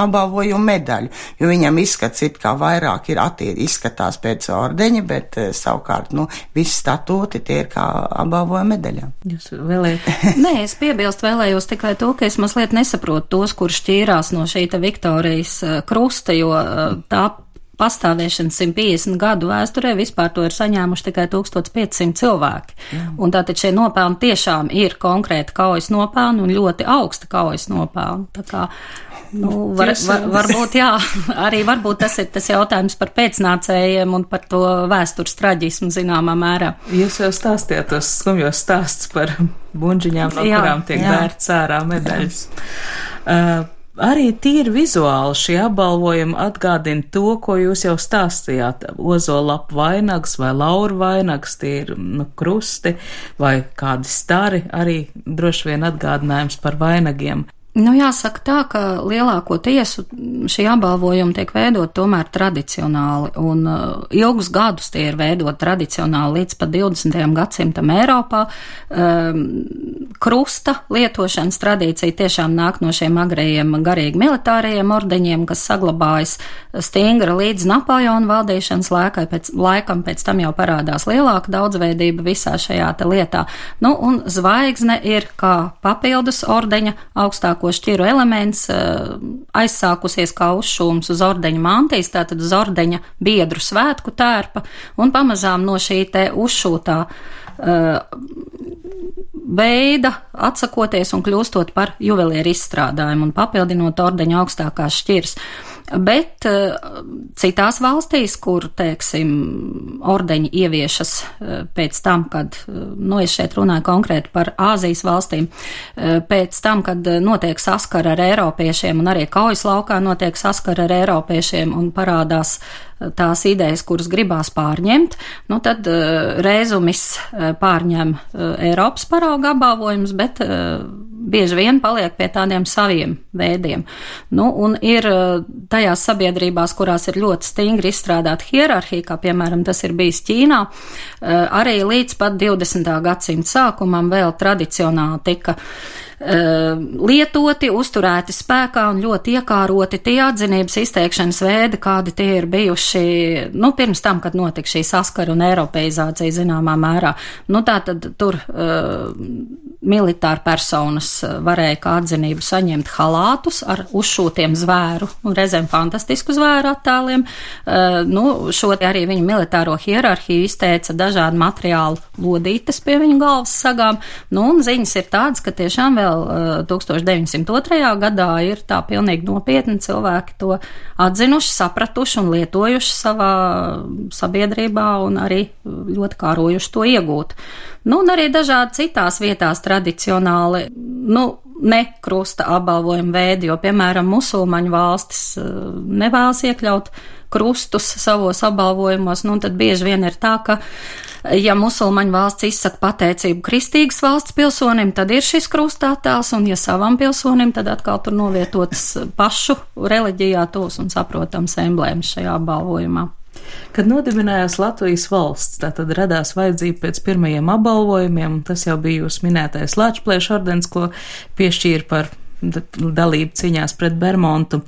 apbalvojumu medaļu, jo viņam izskats it kā vairāk ir attiecīgi izskatās pēc ordeņa, bet e, savukārt, nu, visi statūti tie ir kā apbalvojuma medaļā. Jūs vēlējat? Nē, es piebilst vēlējos tikai to, ka es mazliet nesaprotu tos, kurš šķīrās no šī Viktorijas krusta, jo tā pastāvēšanas 150 gadu vēsturē vispār to ir saņēmuši tikai 1500 cilvēki. Jā. Un tātad šie nopelni tiešām ir konkrēti kaujas nopelni un ļoti augsta kaujas nopelni. Tā kā, nu, var, var, varbūt, jā, arī varbūt tas ir tas jautājums par pēcnācējiem un par to vēstures traģismu zināmā mērā. Jūs jau stāstījāt tos skumjos stāsts par bunžiņām, no jā, kurām tiek vērts ārā medaļas. Uh, Arī tīri vizuāli šie apbalvojumi atgādina to, ko jūs jau stāstījāt. Ozola vainags vai laura vainags, tie ir nu, krusti vai kādi stari, arī droši vien atgādinājums par vainagiem. Nu, jāsaka tā, ka lielāko tiesu šī apbalvojuma tiek veidot tomēr tradicionāli, un uh, ilgus gadus tie ir veidot tradicionāli līdz pat 20. gadsimtam Eiropā. Um, krusta lietošanas tradīcija tiešām nāk no šiem agrējiem garīgi militārajiem ordeņiem, kas saglabājas stingra līdz Napoleona valdīšanas laikai, pēc, laikam pēc tam jau parādās lielāka daudzveidība visā šajā lietā. Nu, un zvaigzne ir kā papildus ordeņa augstāk augstāko šķiru elements eh, aizsākusies kā uzšūms uz ordeņa mantijas, tātad uz ordeņa biedru svētku tērpa, un pamazām no šī te uzšūtā uh, veida atsakoties un kļūstot par juvelieru izstrādājumu un papildinot ordeņa augstākās šķiras. Bet uh, citās valstīs, kur, teiksim, ordeņi ieviešas uh, pēc tam, kad, uh, nu, es šeit runāju konkrēti par Āzijas valstīm, pēc tam, kad notiek saskara ar eiropiešiem un arī kaujas laukā notiek saskara ar eiropiešiem un parādās tās idejas, kuras gribās pārņemt, nu tad reizumis pārņem Eiropas parauga apbalvojums, bet bieži vien paliek pie tādiem saviem veidiem. Nu, un ir eh, tajās sabiedrībās, kurās ir ļoti stingri izstrādāta hierarhija, kā piemēram tas ir bijis Ķīnā, eh, arī līdz pat 20. gadsimta sākumam vēl tradicionāli tika Eh, lietoti, uzturēti spēkā un ļoti iekāroti tie atzinības izteikšanas veidi, kādi tie ir bijuši, nu, pirms tam, kad notika šī saskara un eiropeizācija zināmā mērā. Nu, tā tad tur militāra personas varēja kā atzinību saņemt halātus ar uzšūtiem zvēru reizēm fantastisku zvēru attēliem. Uh, nu, šo arī viņu militāro hierarhiju izteica dažādu materiālu lodītes pie viņu galvas sagām. Nu, un ziņas ir tādas, ka tiešām vēl vēl 1902. gadā ir tā pilnīgi nopietni cilvēki to atzinuši, sapratuši un lietojuši savā sabiedrībā un arī ļoti kārojuši to iegūt. Nu, un arī dažādi citās vietās tradicionāli, nu, ne krusta apbalvojuma veidi, jo, piemēram, musulmaņu valstis nevēlas iekļaut krustus savos apbalvojumos, nu, tad bieži vien ir tā, ka ja musulmaņu valsts izsaka pateicību kristīgas valsts pilsonim, tad ir šis krustātēls, un ja savam pilsonim, tad atkal tur novietots pašu reliģijā tos un saprotams emblēmas šajā apbalvojumā. Kad nodibinājās Latvijas valsts, tā tad radās vajadzība pēc pirmajiem apbalvojumiem, tas jau bija jūs minētais Lāčplēša ordens, ko piešķīra par dalību cīņās pret Bermontu.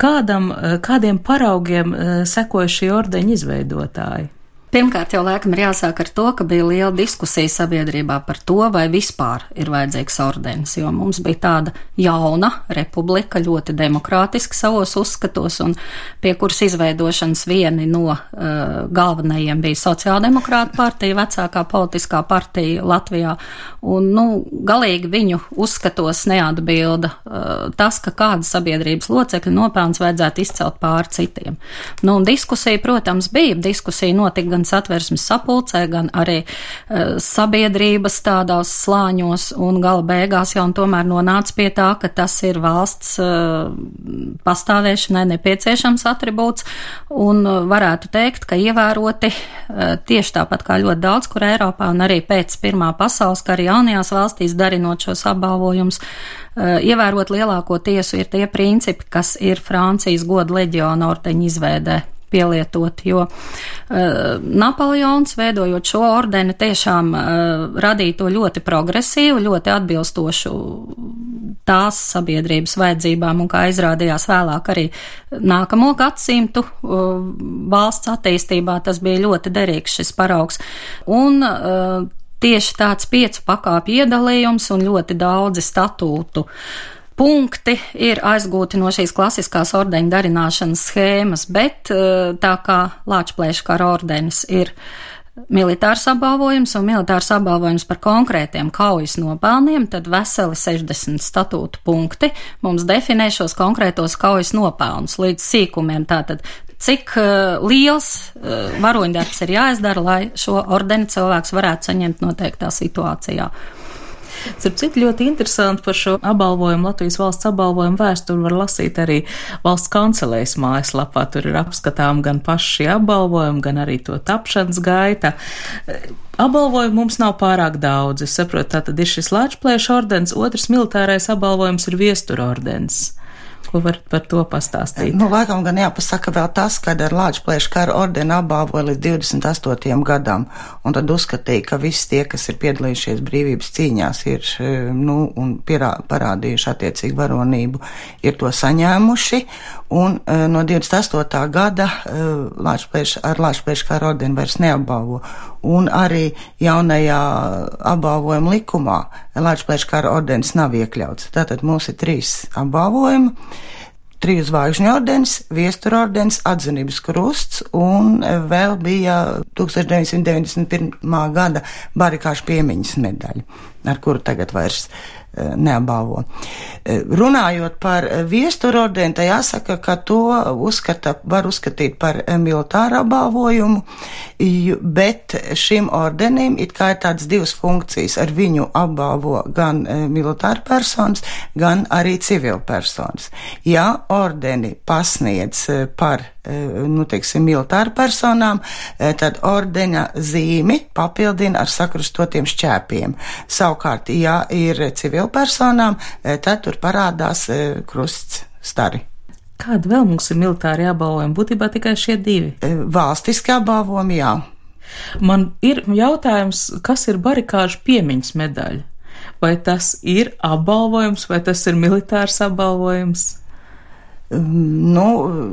Kādam, kādiem paraugiem eh, sekoja šī ordeņa izveidotāji? Pirmkārt, jau laikam ir jāsāk ar to, ka bija liela diskusija sabiedrībā par to, vai vispār ir vajadzīgs ordenis, jo mums bija tāda jauna republika, ļoti demokrātiska savos uzskatos, un pie kuras izveidošanas vieni no uh, galvenajiem bija sociāldemokrāta partija, vecākā politiskā partija Latvijā, un, nu, galīgi viņu uzskatos neatbilda uh, tas, ka kāda sabiedrības locekļa nopelns vajadzētu izcelt pār citiem. Nu, un diskusija, protams, bija, diskusija notika gan gan satversmes sapulcē, gan arī uh, sabiedrības tādās slāņos, un gala beigās jau tomēr nonāca pie tā, ka tas ir valsts uh, pastāvēšanai nepieciešams atribūts, un uh, varētu teikt, ka ievēroti tieši tāpat kā ļoti daudz, kur Eiropā un arī pēc Pirmā pasaules kara jaunajās valstīs darinot šos apbalvojumus, ievērot lielāko tiesu ir tie principi, kas ir Francijas goda leģiona ordeņa izveidē pielietot, jo uh, Napoleons, veidojot šo ordeni, tiešām uh, radīja to ļoti progresīvu, ļoti atbilstošu tās sabiedrības vajadzībām, un kā izrādījās vēlāk arī nākamo gadsimtu uh, valsts attīstībā, tas bija ļoti derīgs šis paraugs. Un, Tieši tāds piecu pakāpju iedalījums un ļoti daudzi statūtu uh, punkti ir aizgūti no šīs klasiskās ordeņa darināšanas schēmas, bet eh, tā kā Lāčplēša kara ordenis ir militārs apbalvojums un militārs apbalvojums par konkrētiem kaujas nopelniem, tad veseli 60 statūtu punkti mums definē šos konkrētos kaujas nopelnus līdz sīkumiem. Tātad, cik uh, liels uh, varoņdarbs ir jāizdara, lai šo ordeni cilvēks varētu saņemt noteiktā situācijā. Starp citu, ļoti interesanti par šo apbalvojumu, Latvijas valsts apbalvojumu vēsturi var lasīt arī valsts kancelēs mājaslapā. Tur ir apskatām gan paši apbalvojumi, gan arī to tapšanas gaita. Apbalvojumu mums nav pārāk daudz. Es saprotu, tā tad ir šis Lāčplēša ordens, otrs militārais apbalvojums ir viestura ordens. Ko varat par to pastāstīt? Nu, laikam gan jāpasaka vēl tas, kad ar Lāčplēšu kara ordeni apbalvoja līdz 28. gadam, un tad uzskatīja, ka visi tie, kas ir piedalījušies brīvības cīņās, ir, nu, un pierā, parādījuši attiecīgu varonību, ir to saņēmuši, un uh, no 28. gada uh, Lāčplēš, ar Lāčplēšu kara ordeni vairs neapbalvo, un arī jaunajā apbalvojuma likumā Lāčplēšu kara ordenis nav iekļauts. Tātad mums ir trīs apbalvojumi triju zvaigžņu ordenis, viestura ordenis, atzinības krusts un vēl bija 1991. gada barikāšu piemiņas medaļa, ar kuru tagad vairs neapbalvo. Eh, runājot par eh, viesturu ordeni, tad jāsaka, ka to uzskata, var uzskatīt par militāru apbalvojumu, bet šim ordenim it kā ir tādas divas funkcijas. Ar viņu apbalvo gan militāra personas, gan arī civila personas. Ja ordeni pasniedz par nu, teiksim, militāru personām, tad ordeņa zīmi papildina ar sakrustotiem šķēpiem. Savukārt, ja ir civilpersonām, tad tur parādās krusts stari. Kāda vēl mums ir militāri apbalvojumi? Būtībā tikai šie divi. Valstiski apbalvojumi, jā. Man ir jautājums, kas ir barikāžu piemiņas medaļa? Vai tas ir apbalvojums, vai tas ir militārs apbalvojums? Nu,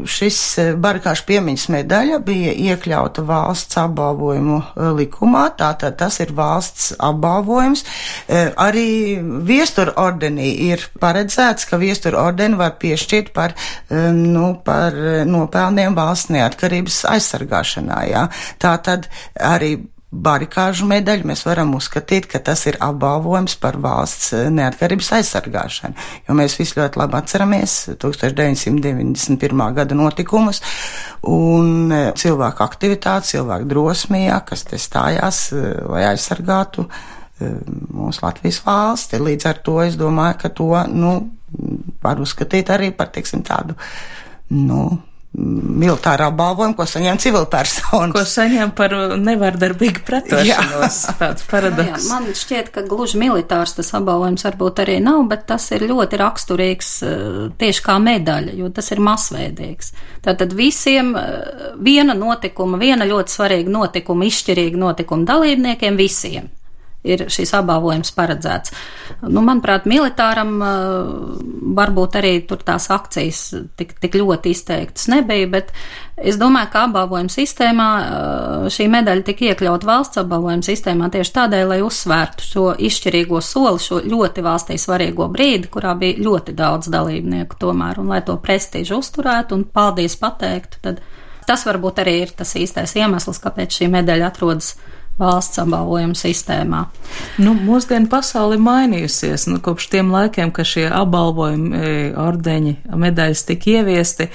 šis eh, barikāšu piemiņas medaļa bija iekļauta valsts apbalvojumu eh, likumā, tātad tas ir valsts apbalvojums. Eh, arī viestura ordenī ir paredzēts, ka viestura ordeni var piešķirt par, nu, par nopelniem valsts neatkarības aizsargāšanā. Jā. Tātad arī barikāžu medaļu, mēs varam uzskatīt, ka tas ir apbalvojums par valsts eh, neatkarības aizsargāšanu. Jo mēs visi ļoti labi atceramies 1991. gada notikumus un eh, cilvēku aktivitāti, cilvēku drosmījā, kas te stājās, eh, lai aizsargātu mūsu Latvijas valsti. Līdz ar to es domāju, ka to, nu, var uzskatīt arī par, teiksim, tādu, nu, militārā balvojuma, ko saņem civilpersonas. Ko saņem par nevardarbīgu pretošanos. Tāds paradoks. Jā, man šķiet, ka gluži militārs tas apbalvojums varbūt arī nav, bet tas ir ļoti raksturīgs eh, tieši kā medaļa, jo tas ir masveidīgs. Tātad visiem eh, viena notikuma, viena ļoti svarīga notikuma, izšķirīga notikuma dalībniekiem visiem ir šīs apbalvojums paredzēts. Nu, manuprāt, militāram varbūt arī tur tās akcijas tik, tik ļoti izteiktas nebija, bet es domāju, ka apbalvojuma sistēmā šī medaļa tika iekļaut valsts apbalvojuma sistēmā tieši tādēļ, lai uzsvērtu šo izšķirīgo soli, šo ļoti valstī svarīgo brīdi, kurā bija ļoti daudz dalībnieku tomēr, un lai to prestīžu uzturētu un paldies pateiktu, tad tas varbūt arī ir tas īstais iemesls, kāpēc šī medaļa atrodas valsts apbalvojuma sistēmā. Nu, mūsdienu pasauli mainījusies. Nu, kopš tiem laikiem, kad šie apbalvojumi, e, ordeņi, medaļas tika ieviesti,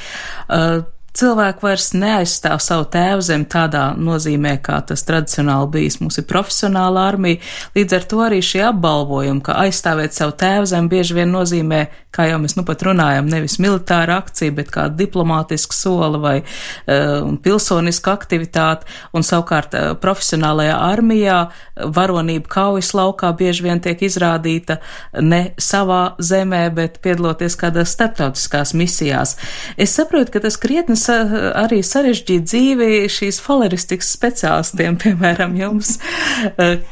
uh, cilvēki vairs neaizstāv savu tēvzemi tādā nozīmē, kā tas tradicionāli bijis. Mums ir profesionāla armija, līdz ar to arī šie apbalvojumi, ka aizstāvēt savu tēvzemi bieži vien nozīmē, kā jau mēs nu pat runājam, nevis militāra akcija, bet kā diplomātiska sola vai uh, pilsoniska aktivitāte, un savukārt uh, profesionālajā armijā varonība kaujas laukā bieži vien tiek izrādīta ne savā zemē, bet piedaloties kādās starptautiskās misijās. Es saprotu, ka tas krietni sa arī sarežģīja dzīvi šīs faleristikas speciālistiem, piemēram, jums.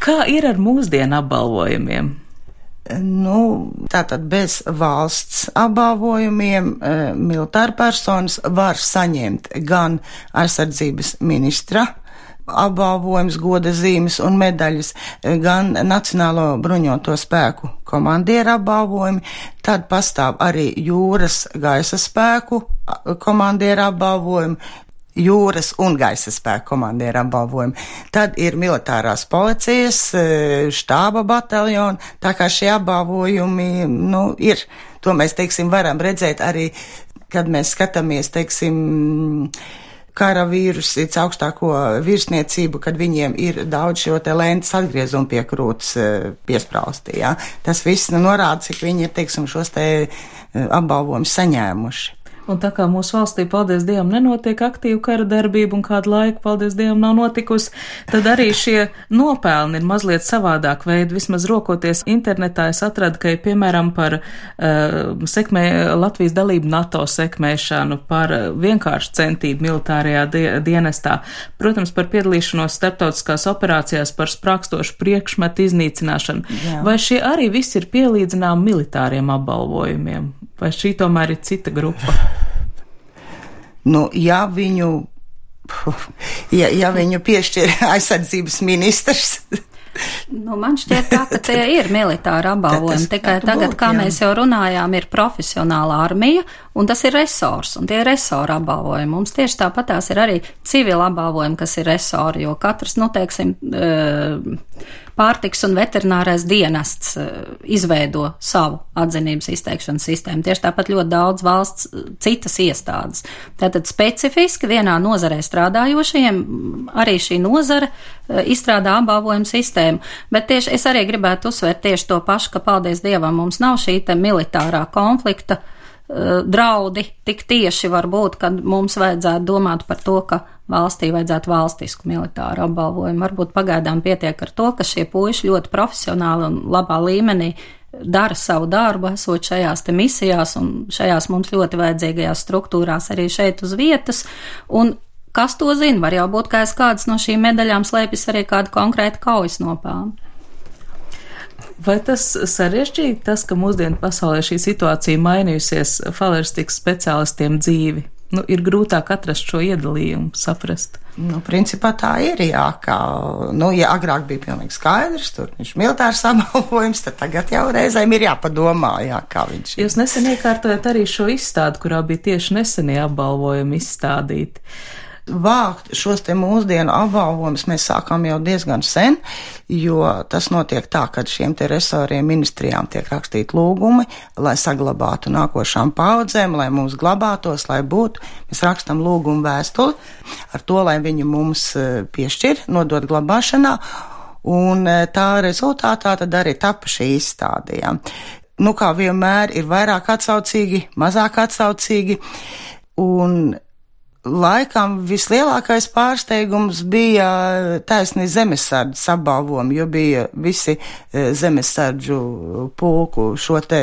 Kā ir ar mūsdienu apbalvojumiem? Nu, tātad bez valsts apbalvojumiem militāra personas var saņemt gan aizsardzības ministra apbalvojums, goda zīmes un medaļas, gan Nacionālo bruņoto spēku komandieru apbalvojumi, tad pastāv arī jūras gaisa spēku komandieru apbalvojumi, jūras un gaisa spēku komandieru apbalvojumi. Tad ir militārās policijas, štāba bataljona, tā kā šie apbalvojumi, nu, ir. To mēs, teiksim, varam redzēt arī, kad mēs skatāmies, teiksim, karavīrus, cits augstāko virsniecību, kad viņiem ir daudz šo te lentes atgriezumu pie krūtas piesprāstī. Ja? Tas viss nu, norāda, cik viņi ir, teiksim, šos te apbalvojumus saņēmuši. Un tā kā mūsu valstī, paldies Dievam, nenotiek aktīva kara darbība un kādu laiku, paldies Dievam, nav notikusi, tad arī šie nopelni ir mazliet savādāk veidi. Vismaz rokoties internetā, es atradu, ka, piemēram, par uh, sekmē, Latvijas dalību NATO sekmēšanu, par uh, vienkāršu centību militārajā die dienestā, protams, par piedalīšanos starptautiskās operācijās, par sprākstošu priekšmetu iznīcināšanu. Jā. Vai šie arī visi ir pielīdzināmi militāriem apbalvojumiem? Vai šī tomēr ir cita grupa? Nu, ja viņu, ja, ja viņu piešķir aizsardzības ministrs, Nu, man šķiet, tā, ka tie ir militāri apbalvojumi. Tikai tagad, būt, kā jā. mēs jau runājām, ir profesionāla armija, un tas ir resors, un tie ir resora apbalvojumi. Mums tieši tāpat tās ir arī civila apbalvojumi, kas ir resori, jo katrs, nu, teiksim, uh, pārtiks un veterinārais dienests eh, izveido savu atzinības izteikšanas sistēmu. Tieši tāpat ļoti daudz valsts eh, citas iestādes. Tātad specifiski vienā nozarē strādājošiem arī šī nozara eh, izstrādā apbalvojumu sistēmu. Bet tieši es arī gribētu uzsvērt tieši to pašu, ka paldies Dievam mums nav šī militārā konflikta draudi tik tieši var būt, kad mums vajadzētu domāt par to, ka valstī vajadzētu valstisku militāru apbalvojumu. Varbūt pagaidām pietiek ar to, ka šie puiši ļoti profesionāli un labā līmenī dara savu darbu, esot šajās te misijās un šajās mums ļoti vajadzīgajās struktūrās arī šeit uz vietas. Un kas to zina, var jau būt, ka aiz kādas no šīm medaļām slēpjas arī kāda konkrēta kaujas nopelna. Vai tas sarežģīja tas, ka mūsdienu pasaulē šī situācija mainījusies faleristikas speciālistiem dzīvi? nu, ir grūtāk atrast šo iedalījumu, saprast. Nu, principā tā ir, jā, kā, nu, ja agrāk bija pilnīgi skaidrs, tur viņš militārs apbalvojums, tad tagad jau reizēm ir jāpadomā, jā, kā viņš ir. Jūs nesen iekārtojat arī šo izstādi, kurā bija tieši nesenie apbalvojumi izstādīti vākt šos te mūsdienu apbalvojumus mēs sākām jau diezgan sen, jo tas notiek tā, ka šiem te resoriem ministrijām tiek rakstīti lūgumi, lai saglabātu nākošām paudzēm, lai mums glabātos, lai būtu. Mēs rakstam lūgumu vēstuli ar to, lai viņi mums e, piešķir, nodot glabāšanā. Un e, tā rezultātā tad arī tapa šī izstādījā. Nu, kā vienmēr, ir vairāk atsaucīgi, mazāk atsaucīgi. Un Laikam vislielākais pārsteigums bija taisni zemesardzes apbalvojumi, jo bija visi e, zemesardžu pulku šo te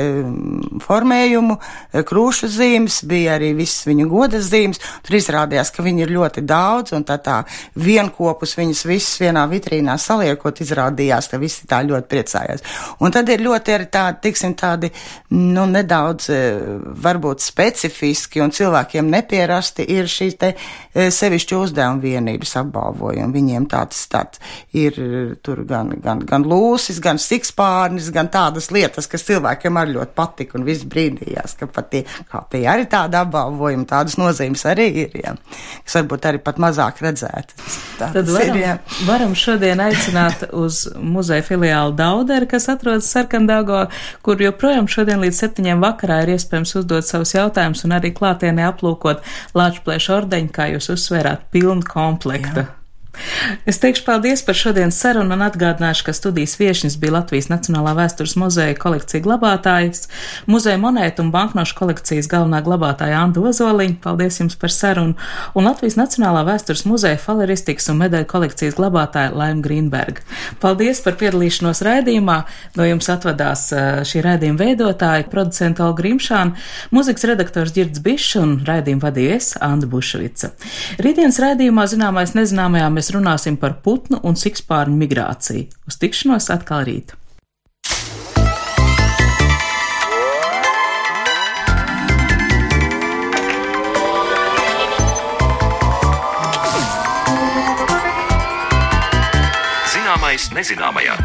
formējumu, e, krūšu zīmes, bija arī visas viņu godas zīmes. Tur izrādījās, ka viņi ir ļoti daudz, un tā tā vienkopus viņas visas vienā vitrīnā saliekot, izrādījās, ka visi tā ļoti priecājās. Un tad ir ļoti arī tādi, tiksim, tādi, nu, nedaudz varbūt specifiski un cilvēkiem nepierasti ir šī šīs te e, sevišķi uzdevuma vienības apbalvojumi. Viņiem tāds, tāds ir tur gan, gan, gan lūsis, gan sikspārnis, gan tādas lietas, kas cilvēkiem arī ļoti patika un viss brīdījās, ka pat tie, kā tie arī tāda apbalvojuma, tādas nozīmes arī ir, jā, kas varbūt arī pat mazāk redzētas. Tad varam, ir, jā. varam šodien aicināt uz muzeja filiālu Dauderi, kas atrodas Sarkandāgo, kur joprojām šodien līdz septiņiem vakarā ir iespējams uzdot savus jautājumus un arī klātienē aplūkot Lāčplēšu ordeņu, kā jūs uzsvērāt, pilnu komplektu. Jā. Es teikšu paldies par šodienas sarunu un atgādināšu, ka studijas viešņas bija Latvijas Nacionālā vēstures muzeja kolekcija glabātājs, muzeja monētu un banknošu kolekcijas galvenā glabātāja Anda Ozoliņa. Paldies jums par sarunu. Un Latvijas Nacionālā vēstures muzeja faleristikas un medaļu kolekcijas glabātāja Laima Grīnberga. Paldies par piedalīšanos raidījumā. No jums atvadās šī raidījuma veidotāja, producenta Olga Grimšāna, muzikas redaktors Girds Bišs un raidījumu vadījies Anda Bušvica. Rītdienas raidījumā zināmais nezināmajā mēs runāsim par putnu un sikspārņu migrāciju. Uz tikšanos atkal rīt! Zināmais nezināmajā.